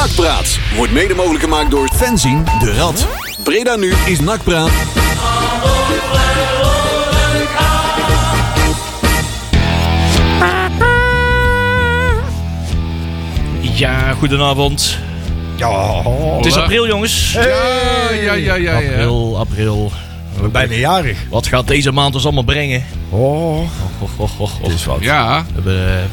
Nakpraat wordt mede mogelijk gemaakt door Fenzin de Rad. Breda nu is Nakpraat. Ja, goedenavond. Ja, Het is april, jongens. Ja, ja, ja, ja. ja. April, april. bijna jarig. Wat gaat deze maand ons allemaal brengen? Oh, Och, och, och, och, och. is wat. Ja, We hebben, eh,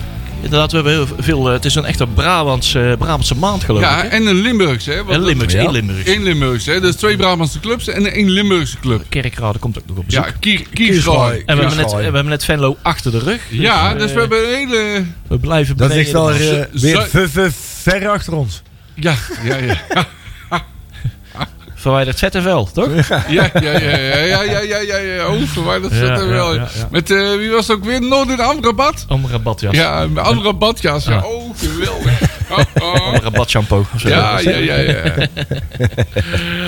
inderdaad, we hebben heel veel. eh, het is een echte Brabantse, Brabantse maand, geloof ja, ik. hè? en een Limburgse. Hè? En Limburgs, Ja. één Limburgs. Eén Limburgse. Hè? Dus twee Brabantse clubs en één Limburgse club. Kerkrade komt ook nog op bezoek. Ja, Kier, Kierschooi. en we hebben, net, Kierschooi. we hebben net Venlo achter de rug. Dus, Ja, eh, dus we hebben een hele... we blijven Dat ligt wel de weer, eh, ver achter ons. Ja, ja, ja. verwijderd ZFL, toch? Ja, ja, ja, ja, ja, ja, ja, ja, oh, verwijderd ZFL. Met, uh, wie was het ook weer? Noordin Amrabat? Amrabatjas. Ja, Amrabatjas, ja. Oh, geweldig. Oh, oh. geweldig. Amrabat-shampoo. Ja, ja, ja, ja.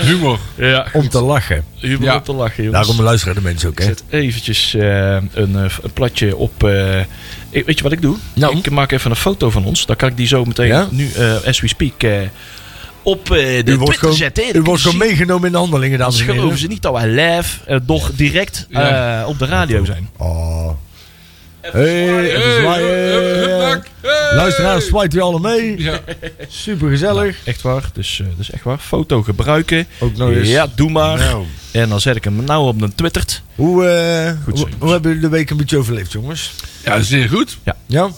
Humor. Ja, om te lachen. Humor ja. om te lachen, jongens. Daarom luisteren de mensen ook, hè? Zet eventjes uh, een, eh, een, platje op... Uh, weet je wat ik doe? Nou. Ik maak even een foto van ons. Dan kan ik die zo meteen, ja? nu, as we speak op eh, de U wordt Twitter gewoon, zetten. u Dan wordt gewoon meegenomen in de handelingen, dames Anders en heren. geloven ze niet dat wij live, eh, doch direct Ja. eh, op de radio zijn. Oh. Hey, even Hey, zwaaien. hup, hup, hup, hey. Luisteraars, zwaait u alle mee. Ja. Super gezellig. Echt waar. Dus, eh, dus echt waar. Foto gebruiken. Ook nog eens. Ja, doe maar. Nou, En dan zet ik hem nou op de Twitter. hoe, eh, Goed zo, hoe, jongens. hoe hebben jullie de week een beetje overleefd, jongens? ja, zeer goed. Ja? Ja,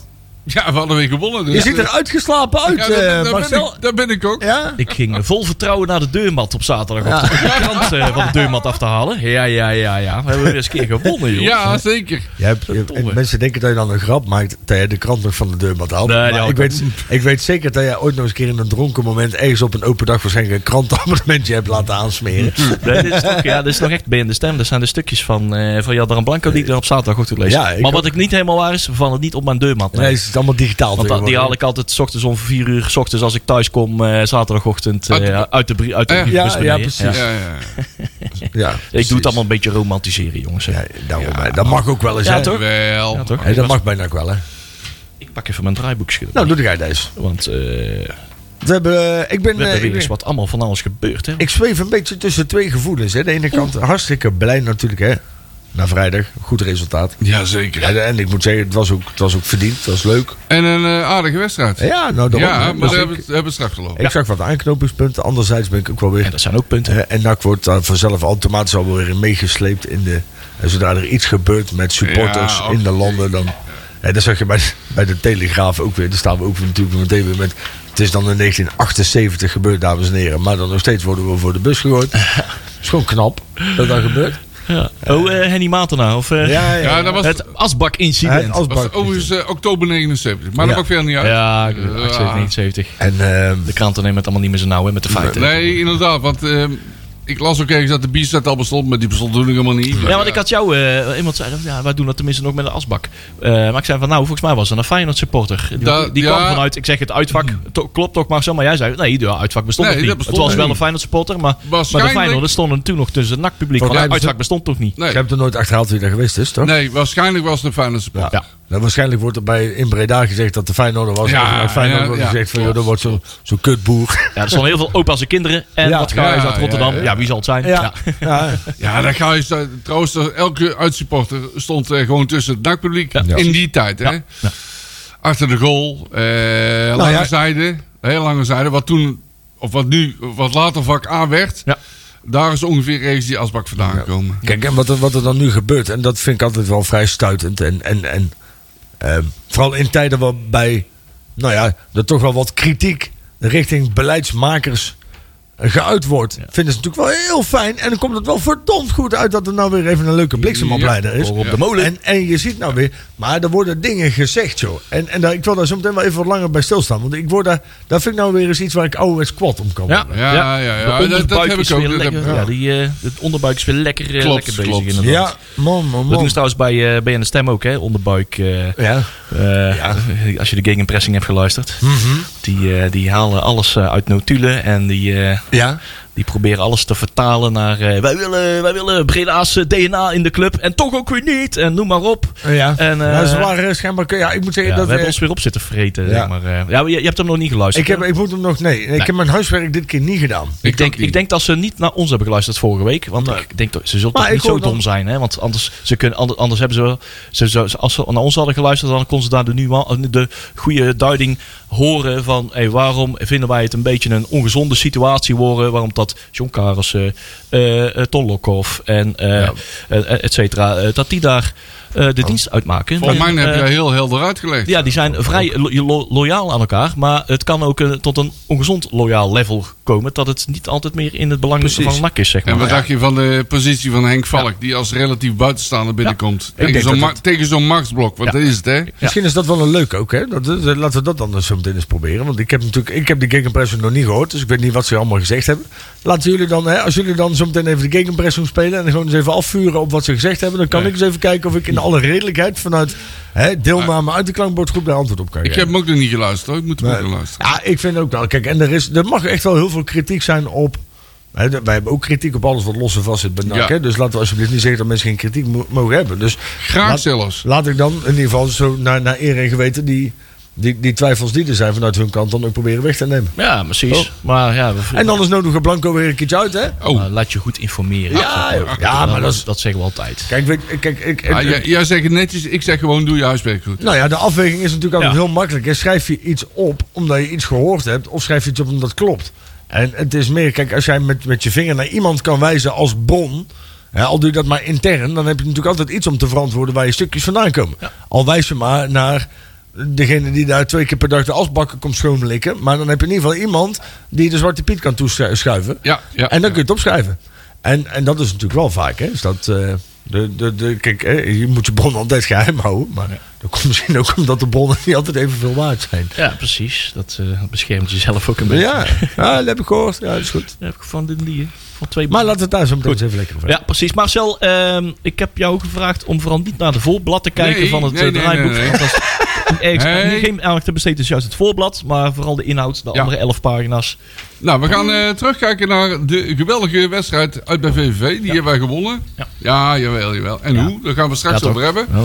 we hadden weer gewonnen. Dus Je ziet er uitgeslapen uit, Ja, daar, eh, daar ben Marcel. ik, daar ben ik ook. Ja? Ik ging vol vertrouwen naar de deurmat op zaterdag. Om de krant eh, van de deurmat af te halen. Ja, ja, ja, ja. We hebben weer eens een keer gewonnen, joh. Ja, zeker. Je hebt, je mensen denken dat je dan een grap maakt dat je de krant nog van de deur moet halen. Nee, die maar ik, weet, ik weet zeker dat jij ooit nog eens een keer in een dronken moment ergens op een open dag waarschijnlijk een krantabonnementje hebt laten aansmeren. Nee, dit is toch, ja, dit is nog echt bij in de stem. Dat zijn de stukjes van, eh van Jadran Blanco die ik dan op zaterdagochtend lees. Ja, maar wat ook. ik niet helemaal waar is, we vallen niet op mijn deurmat. Nee, Nee. Het is allemaal digitaal. Want dat, die haal ik altijd s ochtends om vier uur s ochtends als ik thuis kom eh, zaterdagochtend eh, Uit de- uit de, brie- uit de Ja, briefbus ja, ja, precies. Ja, ja. Ja, Ik doe het allemaal een beetje romantiseren, jongens. Ja, daarom, hè. dat mag ook wel eens, Ja, hè? toch? Wel. Ja, toch? Dat mag bijna ook wel, hè? Ik pak even mijn draaiboekje. Nou, doe jij deze. Want eh, we We hebben, ik ben, hebben eh, ik, weer eens wat allemaal van alles gebeurd. Hè? ik zweef een beetje tussen twee gevoelens. Hè. De ene kant hartstikke blij natuurlijk, hè? Na vrijdag, goed resultaat. Ja, zeker. En, en ik moet zeggen, het was ook, het was ook verdiend, het was leuk. En een eh, aardige wedstrijd. Ja, nou, daarom, Ja, maar Dus daar ik- hebben we hebben we straks gelopen. Ik zag wat aanknopingspunten. Anderzijds ben ik ook wel weer. En dat zijn ook punten. en NAC wordt daar vanzelf automatisch al weer in meegesleept. In de, en zodra er iets gebeurt met supporters Ja, in de landen, dan. Hè, dat zag je bij, de- bij de Telegraaf ook weer. Daar staan we ook natuurlijk meteen weer met. Het is dan in 1978 gebeurd, dames en heren. Maar dan nog steeds worden we voor de bus gegooid. Het is gewoon knap dat dat gebeurt. Ja. Oh, eh, Henny Matena. Of eh, Ja, ja. Ja, dat was, het asbak-incident. Het asbak- was overigens eh, oktober 79. Maar Ja. dat maakt veel niet uit. Ja, Eh, 79. En ehm, De kranten nemen het allemaal niet meer zo nauw hè, met de feiten. Nee, inderdaad. Want eh, ik las ook ergens dat de bierstad al bestond. Maar die bestond toen helemaal niet. Ja, want ik had jou, eh, iemand zei, ja, wij doen dat tenminste nog met een asbak. Eh, maar ik zei van, nou, volgens mij was het een Feyenoord supporter. Die, Da- die ja. kwam vanuit, ik zeg het uitvak, to- klopt toch Marcel, maar jij zei, nee, de uitvak bestond Nee, nog niet. dat bestond het was wel een Feyenoord supporter, maar, maar de Waarschijnlijk- Feyenoorders stonden toen nog tussen het Want mij het uitvak bestond toch niet. Nee, ik heb er nooit achterhaald wie daar geweest is, toch? nee, waarschijnlijk was het een fijne support. Ja. Nou, waarschijnlijk wordt er bij in Breda gezegd dat de Feyenoorder was. Ja, en Feyenoord ja, wordt ja. gezegd van, joh, dat wordt zo'n zo kutboer. Ja, er stonden heel veel opa's en kinderen. En Ja. wat ga je Ja, uit Rotterdam? ja, Ja, ja. wie zal het zijn? Ja. ja. Ja, dan ga je trouwens, elke uitsupporter stond eh, gewoon tussen het nakpubliek Ja. in die tijd. Hè? Ja. Ja. Achter de goal, eh, lange ja. zijde, heel lange zijde. Wat toen, of wat nu, wat later vak A werd. Ja. Daar is ongeveer ergens die asbak vandaan gekomen. Kijk, en wat er, wat er dan nu gebeurt, en dat vind ik altijd wel vrij stuitend. En, en, en vooral in tijden waarbij, nou ja, er toch wel wat kritiek richting beleidsmakers geuit wordt. Vinden ze natuurlijk wel heel fijn. En dan komt het wel verdomd goed uit dat er nou weer even een leuke bliksemopleider is. Voor op de molen. En, en je ziet nou weer, maar er worden dingen gezegd, joh. En, en daar, ik wil daar zo meteen wel even wat langer bij stilstaan. Want ik word daar, daar vind ik nou weer eens iets waar ik ouderwets kwad om kan Ja. Ja, ja, ja. De Dat- dat heb ik ook. Dat lekker. Ja, die, eh, het onderbuik is weer lekker, eh, Klopt, lekker bezig klopt. inderdaad. Ja, man, man, We doen man. het trouwens bij, eh bij de stem ook, hè? Onderbuik. eh, Ja. Als je de gegenpressing hebt geluisterd. Die, eh, die halen alles uit notulen. En die, eh, Ja. Die proberen alles te vertalen naar... eh, wij, willen, wij willen Breda's eh, DNA in de club. En toch ook weer niet. En noem maar op. Ja, En, eh, ja, ze waren schijnbaar... Ja, ik moet zeggen Ja, dat... we hebben eh, ons weer op zitten vreten. Ja. Zeg maar, eh. ja, je, je hebt hem nog niet geluisterd. ik, heb, ik moet hem nog... Nee, ik heb mijn huiswerk dit keer niet gedaan. Ik denk, niet. ik denk dat ze niet naar ons hebben geluisterd vorige week. Want ik denk dat ze zullen Maar toch niet zo dan- dom zijn. Hè? Want anders, ze kunnen, anders, anders hebben ze, ze, ze- Als ze naar ons hadden geluisterd, dan konden ze daar de, nuan- de goede duiding horen van hey, waarom vinden wij het een beetje een ongezonde situatie worden. Waarom dat John Karelsen, eh eh, Ton Lokhoff en eh eh, et cetera, dat die daar eh, de dienst uitmaken. Volgens mij heb eh, je heel helder uitgelegd. ja, die zijn vrij lo- lo- loyaal aan elkaar. Maar het kan ook eh, tot een ongezond loyaal level komen. Dat het niet altijd meer in het belang Precies. van NAC is, zeg maar. En wat dacht je van de positie van Henk Valk, die als relatief buitenstaander binnenkomt? Tegen zo'n ma- machtsblok, want Ja. dat is het, hè? Misschien is dat wel een leuk ook, hè? Dat, dat- laten we dat dan zo meteen eens proberen. Want ik heb natuurlijk, ik heb de gegenpressing nog niet gehoord, dus ik weet niet wat ze allemaal gezegd hebben. Laten jullie dan, hè, als jullie dan zo meteen even de gegenpressing spelen en gewoon eens even afvuren op wat ze gezegd hebben, dan kan ik eens even kijken of ik in alle redelijkheid vanuit hè, deelname uit de klankbordgroep daar antwoord op kan Ik geven. heb hem ook nog niet geluisterd, hoor. Ik moet hem ook nog luisteren. Ja, ik vind ook wel. Kijk, en er, is, er mag echt wel heel veel kritiek zijn op. Hè, wij hebben ook kritiek op alles wat los en vast zit bij NAC. Ja. hè, Dus laten we alsjeblieft niet zeggen dat mensen geen kritiek mo- mogen hebben. Dus Graag laat- zelfs. laat ik dan in ieder geval zo naar, naar eer en geweten die, die, die twijfels die er zijn vanuit hun kant dan ook proberen weg te nemen. Ja, precies. Oh. Maar ja, we, En anders nodigen we Blanco weer een keertje uit, hè? Oh, nou, laat je goed informeren. Ja. Ja, maar dat is- dat zeggen we altijd. Kijk, weet, kijk ik, ah, jij, jij zegt het netjes, ik zeg gewoon doe je huiswerk goed. Nou ja, de afweging is natuurlijk altijd Ja. heel makkelijk. hè. Schrijf je iets op omdat je iets gehoord hebt, of schrijf je iets op omdat het klopt. En het is meer, kijk, als jij met, met je vinger naar iemand kan wijzen als bron, hè, al doe je dat maar intern, dan heb je natuurlijk altijd iets om te verantwoorden waar je stukjes vandaan komen. Al wijs je maar naar degene die daar twee keer per dag de asbakken komt schoonlikken, maar dan heb je in ieder geval iemand die de zwarte piet kan toeschuiven. Ja, ja. En dan kun je het opschrijven. En, en dat is natuurlijk wel vaak, hè? Is dat, eh, de, de, de, kijk, hè, je moet je bron altijd geheim houden. Maar dat komt misschien ook omdat de bronnen niet altijd evenveel waard zijn. Ja, precies. Dat eh, beschermt jezelf ook een beetje. Ja, ja, dat heb ik gehoord. Ja, dat is goed. Dat heb ik van de die, van twee Maar laten we het daar zo meteen eens even lekker over Ja, precies. Marcel, ehm, ik heb jou gevraagd om vooral niet naar de voorblad te kijken Nee, van het nee, eh, nee, draaiboek. Ergens Nee. geen aandacht te besteden is juist het voorblad, maar vooral de inhoud, de Ja. andere elf pagina's. Nou, we gaan eh, terugkijken naar de geweldige wedstrijd uit bij VVV. Die hebben wij gewonnen. Ja. Ja, jawel, jawel. En hoe? Daar gaan we straks over hebben. Oh.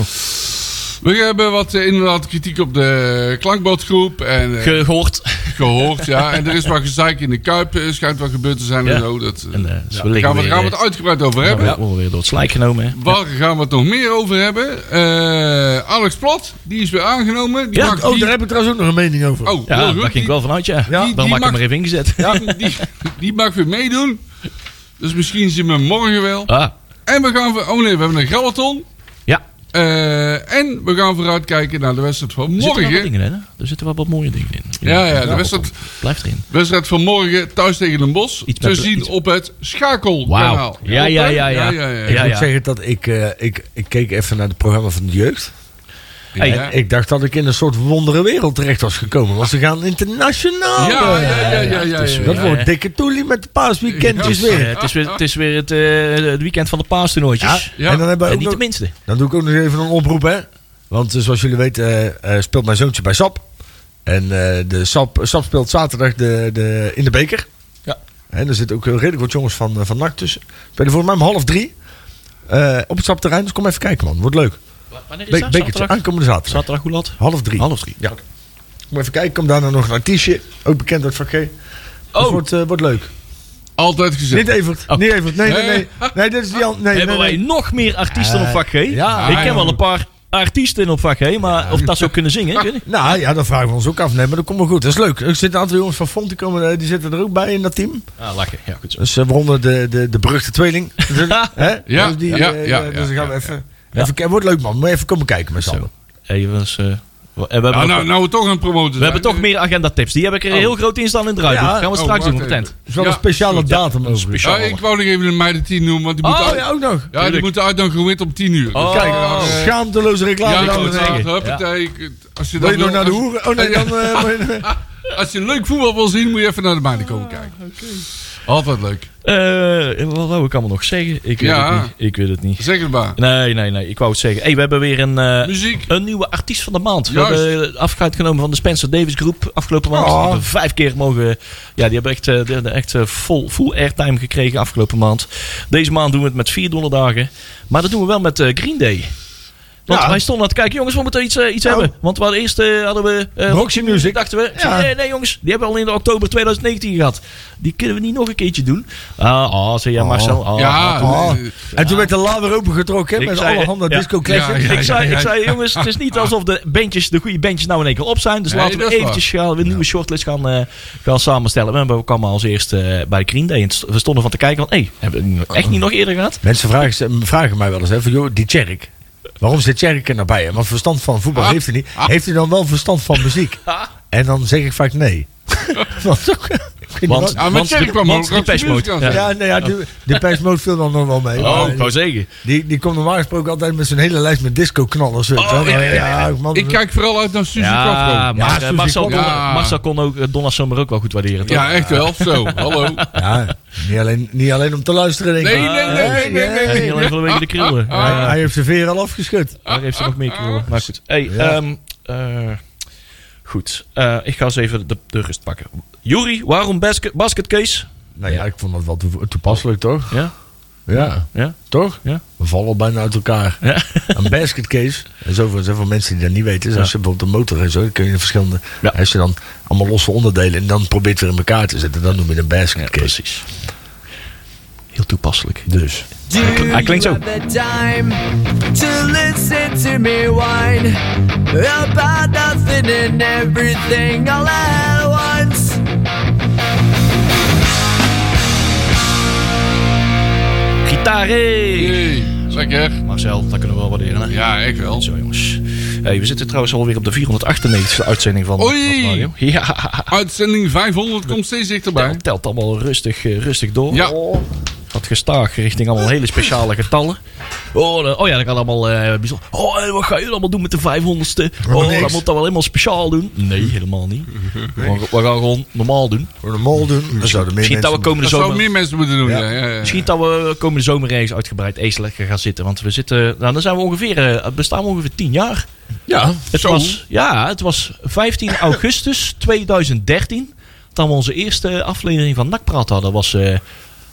We hebben wat eh, inderdaad kritiek op de klankbordgroep. En eh, Gehoord. gehoord, ja. En er is wat gezeik in de Kuip. Er schijnt wat gebeurd te zijn Ja. en zo. Dat, eh, En, eh, dus ja, we gaan, we, weer, gaan we eh, het uitgebreid over We hebben. worden weer door het slijk genomen. Hè? Waar gaan we het nog meer over hebben? Eh, Alex Plot, die is weer aangenomen. Die Ja, Oh, die, daar heb ik trouwens ook nog een mening over. oh, Ja, daar ging ik wel vanuit, ja. Ja, Dan maak ik hem er even ingezet. die, die, die mag weer meedoen. Dus misschien zien we hem morgen wel. Ah, En we gaan... voor- Oh nee, we hebben een grabbelton. Ja. Eh, en we gaan vooruitkijken naar de wedstrijd van Er zitten wel wat morgen. dingen in, hè? Er zitten wel wat mooie dingen in. Ja, ja, de wedstrijd, Blijft erin. wedstrijd van morgen thuis tegen Den Bosch. Iets Te zien iets- op het schakelkanaal. Wauw. Ja, ja, ja, ja. ja, ja, Ik ja. moet ja. zeggen dat ik, eh, ik, ik keek even naar het programma van de jeugd. Hey, Ja. Ik dacht dat ik in een soort wondere wereld terecht was gekomen. Want ze gaan internationaal. Ja, ja, ja, ja, ja, weer- Dat wordt dikke toelie met de paasweekendjes weer. het, is weer, het is weer het, eh, het weekend van de paastoernooitjes. Ja. En dan hebben we ook niet nog, de minste. Dan doe ik ook nog even een oproep, hè. Want eh, zoals jullie weten eh, speelt mijn zoontje bij SAP. En eh, de SAP, SAP speelt zaterdag de, de, in de beker. Ja. En er zitten ook redelijk wat jongens van, van NAC tussen. Spelen volgens mij om half drie. eh, op het SAP-terrein. Dus kom even kijken, man. Wordt leuk. Wanneer Be bekertje, aankomende zaterdag. Zaterdag hoe laat? Half drie. Half drie. Ja. Kom even kijken. Kom daarna nog een artiestje. Ook bekend uit vak G. Dus Oh. wordt, eh, wordt leuk. Altijd gezegd. Niet Evert. Oh. Niet Evert. Nee, nee, nee. Nee. Nee, dit is die an- nee, Hebben nee, nee. wij nog meer artiesten Eh, op vak G? ja. ik ken wel een paar artiesten op vak G, maar of dat zou kunnen zingen, ik weet niet. Nou ja, dat vragen we ons ook af. Nee, maar dat komt wel goed. Dat is leuk. Er zitten een aantal jongens van Font, die, komen, eh, die zitten er ook bij in dat team. Ah, lachen. Ja, goed zo. Dus uh, waaronder de, de, de beruchte tweeling. Hè? Ja, dus die, ja, eh, ja, dus ja, dan gaan we ja, even... even kijken. wordt leuk man. Moet je even komen kijken met z'n Zo. allen. Even eens, eh, we hebben, Nou, nog- nou, nou we toch aan het promoten we hebben toch meer agenda-tips. Die heb ik er heel groot in staan in het. Ja. gaan we Oh, straks doen op de tent. Het is wel Ja, een speciale datum overigens. speciaal. Ja, ik wou nog even een meiden 10 noemen, want die Oh moeten uit, ja, ook nog. ja, die moeten uitnodigen om 10 uur. Oh. Dus Kijk, eh, schaamteloze reclame. ja. Ik- Als je Wil je dan nog naar de hoeren? Oh nee, dan... eh, Als je leuk voetbal wil zien, moet je even naar de meiden komen kijken. Altijd leuk. Eh, wat wou ik allemaal nog zeggen? Ik weet Ja. het niet. Ik weet het niet. Zeg het maar. Nee, nee, nee. Ik wou het zeggen. Hey, we hebben weer een, eh, Muziek. een nieuwe artiest van de maand. Juist. We hebben afscheid genomen van de Spencer Davis Groep afgelopen maand. Oh. Die hebben vijf keer mogen... Ja, die hebben echt, eh, hebben echt eh, vol, full airtime gekregen afgelopen maand. Deze maand doen we het met vier donderdagen. Maar dat doen we wel met eh, Green Day. Want Ja. wij stonden aan het kijken, jongens, we moeten iets, eh, iets Nou. hebben. Want we hadden eerst eh, hadden we eh, Roxy Music. Dachten we, Ja. nee, nee jongens, die hebben we al in oktober 2019 gehad. Die kunnen we niet nog een keertje doen. Ah, ah zei jij Oh. Marcel. Ah, ja, ah, Oh. En toen werd de la weer opengetrokken met allerhande ja. disco classics. Ik, zei, ik zei, jongens, het is niet alsof de, bandjes, de goede bandjes nou in één keer op zijn. Dus Nee, laten we eventjes gaan, een nieuwe shortlist gaan, gaan samenstellen. We hebben- kwamen als eerste eh, bij Green Day. We stonden van te kijken van, hé, hebben we echt niet nog eerder gehad? Mensen vragen, vragen mij wel eens, hè, van, joh, die Tjerk. Waarom zit Tjerk er nou bij? Want verstand van voetbal Ah. heeft hij niet. Heeft hij dan wel verstand van muziek? En dan zeg ik vaak nee. Want, Want- Ja, maar Want de- kwam want ook die op zijn Depeche muziek Mode, aan. ja. ja, nee, ja, de, de viel dan nog wel mee. Oh, ik wou zeggen. die, die komt normaal gesproken altijd met zijn hele lijst met disco-knallers. Oh, ja, man, Ik kijk vooral uit naar Suzy Ja, Quattro. maar Ja, Marcel. Marcel kon ook eh, Donna Summer ook wel goed waarderen. toch? Ja, echt wel. Zo, hallo. ja, niet, alleen, niet alleen om te luisteren, denk ik. Nee, nee, nee, nee, nee, nee. Nee. niet alleen van de wegen de krullen. Ah, Hij, Ja, hij heeft zijn veer al afgeschud. Daar heeft ze nog meer krullen. Maar goed. Hey, Ja. ehm, eh, goed. Eh, ik ga eens even de, de rust pakken. Juri, waarom basket, basketcase? Nou ja, ik vond dat wel toe- toepasselijk, toch? Ja? Ja, Ja? toch? Ja. We vallen al bijna uit elkaar. Ja. Een basketcase, en zoveel, zoveel mensen die dat niet weten, is als je bijvoorbeeld een motor en zo, dan kun je verschillende, als je dan allemaal losse onderdelen en dan probeert weer in elkaar te zetten, dan noem je het een basketcase. precies. Heel toepasselijk. dus. Hij klinkt zo. you have the time to listen to me whine about nothing and everything all at once? Gitaar, hey. Hey, lekker. Marcel, dat kunnen we wel waarderen. Hè? Ja, echt wel. Zo jongens. Hey, we zitten trouwens alweer op de 498e uitzending van Oei. Ja, Uitzending 500 komt steeds dichterbij. telt allemaal rustig, eh, rustig door. Ja. Gaat gestaag richting allemaal hele speciale getallen. Oh, dan- oh ja, dat kan allemaal eh bijzonder. Oh, en wat ga je allemaal doen met de 500ste? Oh, niks. dat moet dat wel helemaal speciaal doen. Nee, helemaal niet. We gaan, we gaan gewoon normaal doen. Mol doen, dan zouden meer Misschien dat we mensen... komende Dat zouden zomer... meer mensen moeten doen. Ja. Ja. Ja, ja, Misschien dat we komende zomer ergens uitgebreid eens lekker gaan zitten. Want we zitten... Nou, dan zijn we ongeveer... eh, bestaan we ongeveer 10 jaar. Ja, Het Zo. was, ja, het was 15 augustus 2013. Dat we onze eerste aflevering van Nakpraat hadden. Dat was eh,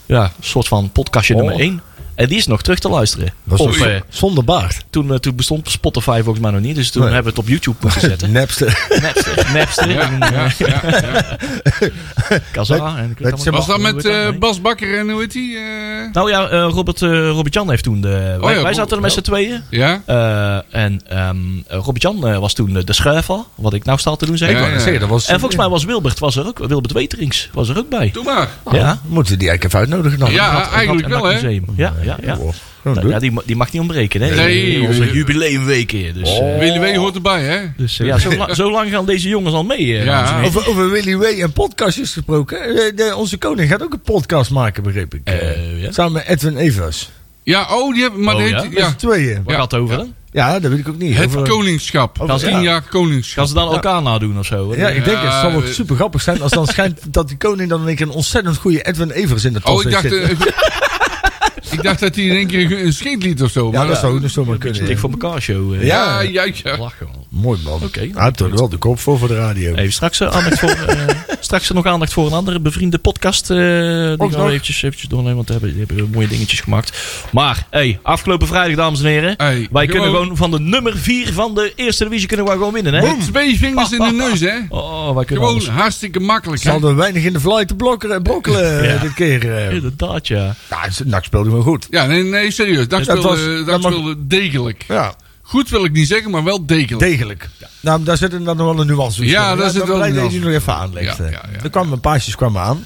ja, soort van podcastje Oh. nummer 1. En die is nog terug te luisteren. was Op, eh, zonder baard. toen, eh, toen bestond Spotify volgens mij nog niet. Dus toen Nee. hebben we het op YouTube moeten zetten. Napster. Napster. Napster. Ja, en, ja, eh, ja, ja. Kazaa. En ik weet met- allemaal Was dat met eh. Bas Bakker en hoe heet die? eh? Nou ja, eh, Robert, eh, Robert Jan heeft toen de... wij, Oh ja, wij zaten er met z'n tweeën. Ja? Eh, en ehm Robert Jan eh, was toen de, de schuiver. Wat ik nou sta te doen zeg. Ik Ja, wou net ja. zeggen, dat was... En volgens mij was Wilbert, was er ook, Wilbert Weterings was er ook bij. Doe maar. Ja, Moeten die eigenlijk even uitnodigen dan? Ja, eigenlijk wel, hè? Museum. Ja, ja, ja. Oh, gewoon Nou, ja die, die mag niet ontbreken, hè? Nee. In onze jubileumweek hier. Dus, eh, Willy W hoort erbij, hè? dus eh, ja, zo, la- zo lang gaan deze jongens al mee. eh, Ja. Over, over Willy Way en podcastjes gesproken. eh, de- onze koning gaat ook een podcast maken, begreep ik. ja. Samen met Edwin Evers. Ja, oh, die hebben... Maar Oh, die ja? heet, ja. tweeën. Waar gaat het over dan? Ja, dat weet ik ook niet. Het Over- koningschap. Over- Tien ja. jaar koningschap. Gaan ze dan elkaar nadoen of zo? Ja, ik denk Ja, het zal wel eh, super grappig zijn als dan schijnt dat die koning dan keer een ontzettend goede Edwin Evers in de tas Oh, ik heeft dacht, eh, ik dacht dat hij in één keer een scheetlied of zo. ja, maar dat zou dus zomaar Dik kunnen. voor elkaar show. eh. Ja. Ja, ja, ja. Lachen man. Mooi man. Oké. Hij heeft er wel de kop voor voor de radio. Even straks, aandacht voor, eh, straks nog aandacht voor een andere bevriende podcast. eh die gaan nog. we eventjes, eventjes doornemen, want die hebben, die hebben mooie dingetjes gemaakt. Maar, hey, afgelopen vrijdag, dames en heren. Hey, wij kunnen gewoon- gewoon van de nummer 4 van de eerste divisie kunnen wij gewoon winnen, hè? Met twee vingers in de neus, hè? Oh, wij kunnen Gewoon alles. hartstikke makkelijk, Ze hè? hadden weinig in de fly te blokkeren en brokkelen Ja. eh, dit keer. eh. Inderdaad, ja. Ja, NAC speelde gewoon goed. Ja, nee, nee, serieus. Dat was- speelde, mag- speelde degelijk. Ja, Goed wil ik niet zeggen, maar wel degelijk. degelijk. Nou, daar zit dan nog wel een nuance tussen. Ja, daar zit wel Dat een blij dat je nuance. nog even aanlegt. Ja, eh. ja, ja. Er kwamen een paasjes kwamen aan.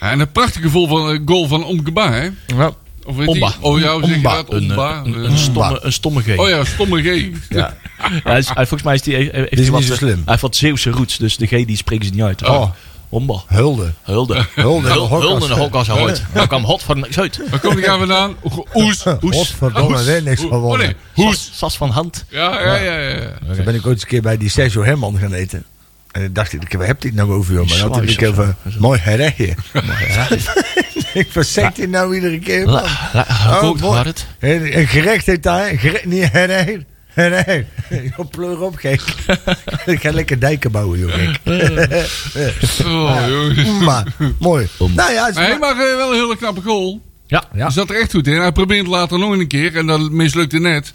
Ja, en een prachtige goal van, eh, goal van Omgeba, hè? Ja. Of weet Omba. die- Oh ja, hoe zeg je Omba. dat? Een, Omba. eh, een, Eh, een, stomme, een stomme G. Oh ja, stomme G. Ja. Ja, hij is- hij- volgens mij is die, heeft hij is wat, niet zo slim. Hij heeft wat Zeeuwse roots, dus de G die spreken ze niet uit. Oh. Omba. Hulde. Hulde. Hulde. Hul- Hulde en de hokkas uit. Dan kwam hot van niks uit. Waar kom ik aan vandaan? Oes. Godverdomme, weer niks Oh gewonnen. nee, hoes. Sas, van hand. Ja, ja, ja. ja. Toen ben ik ooit eens een keer bij die Sergio Herman gaan eten. En ik dacht ik, waar heb hij het nou over? joh? Maar dan had zo. over, mooi herregje. ik zegt hij nou iedere keer? mooi. had het. Een een gerecht heet daar, een gerecht, niet herregje. Herregje. Joh, pleur op, gek. ik ga lekker dijken bouwen, joh, gek. Oh, maar, mooi. Nou ja, het is Hij maar- maar eh, wel een hele knappe goal. Ja. Ja. Hij zat er echt goed in. Hij probeerde het later nog een keer en dat mislukte net.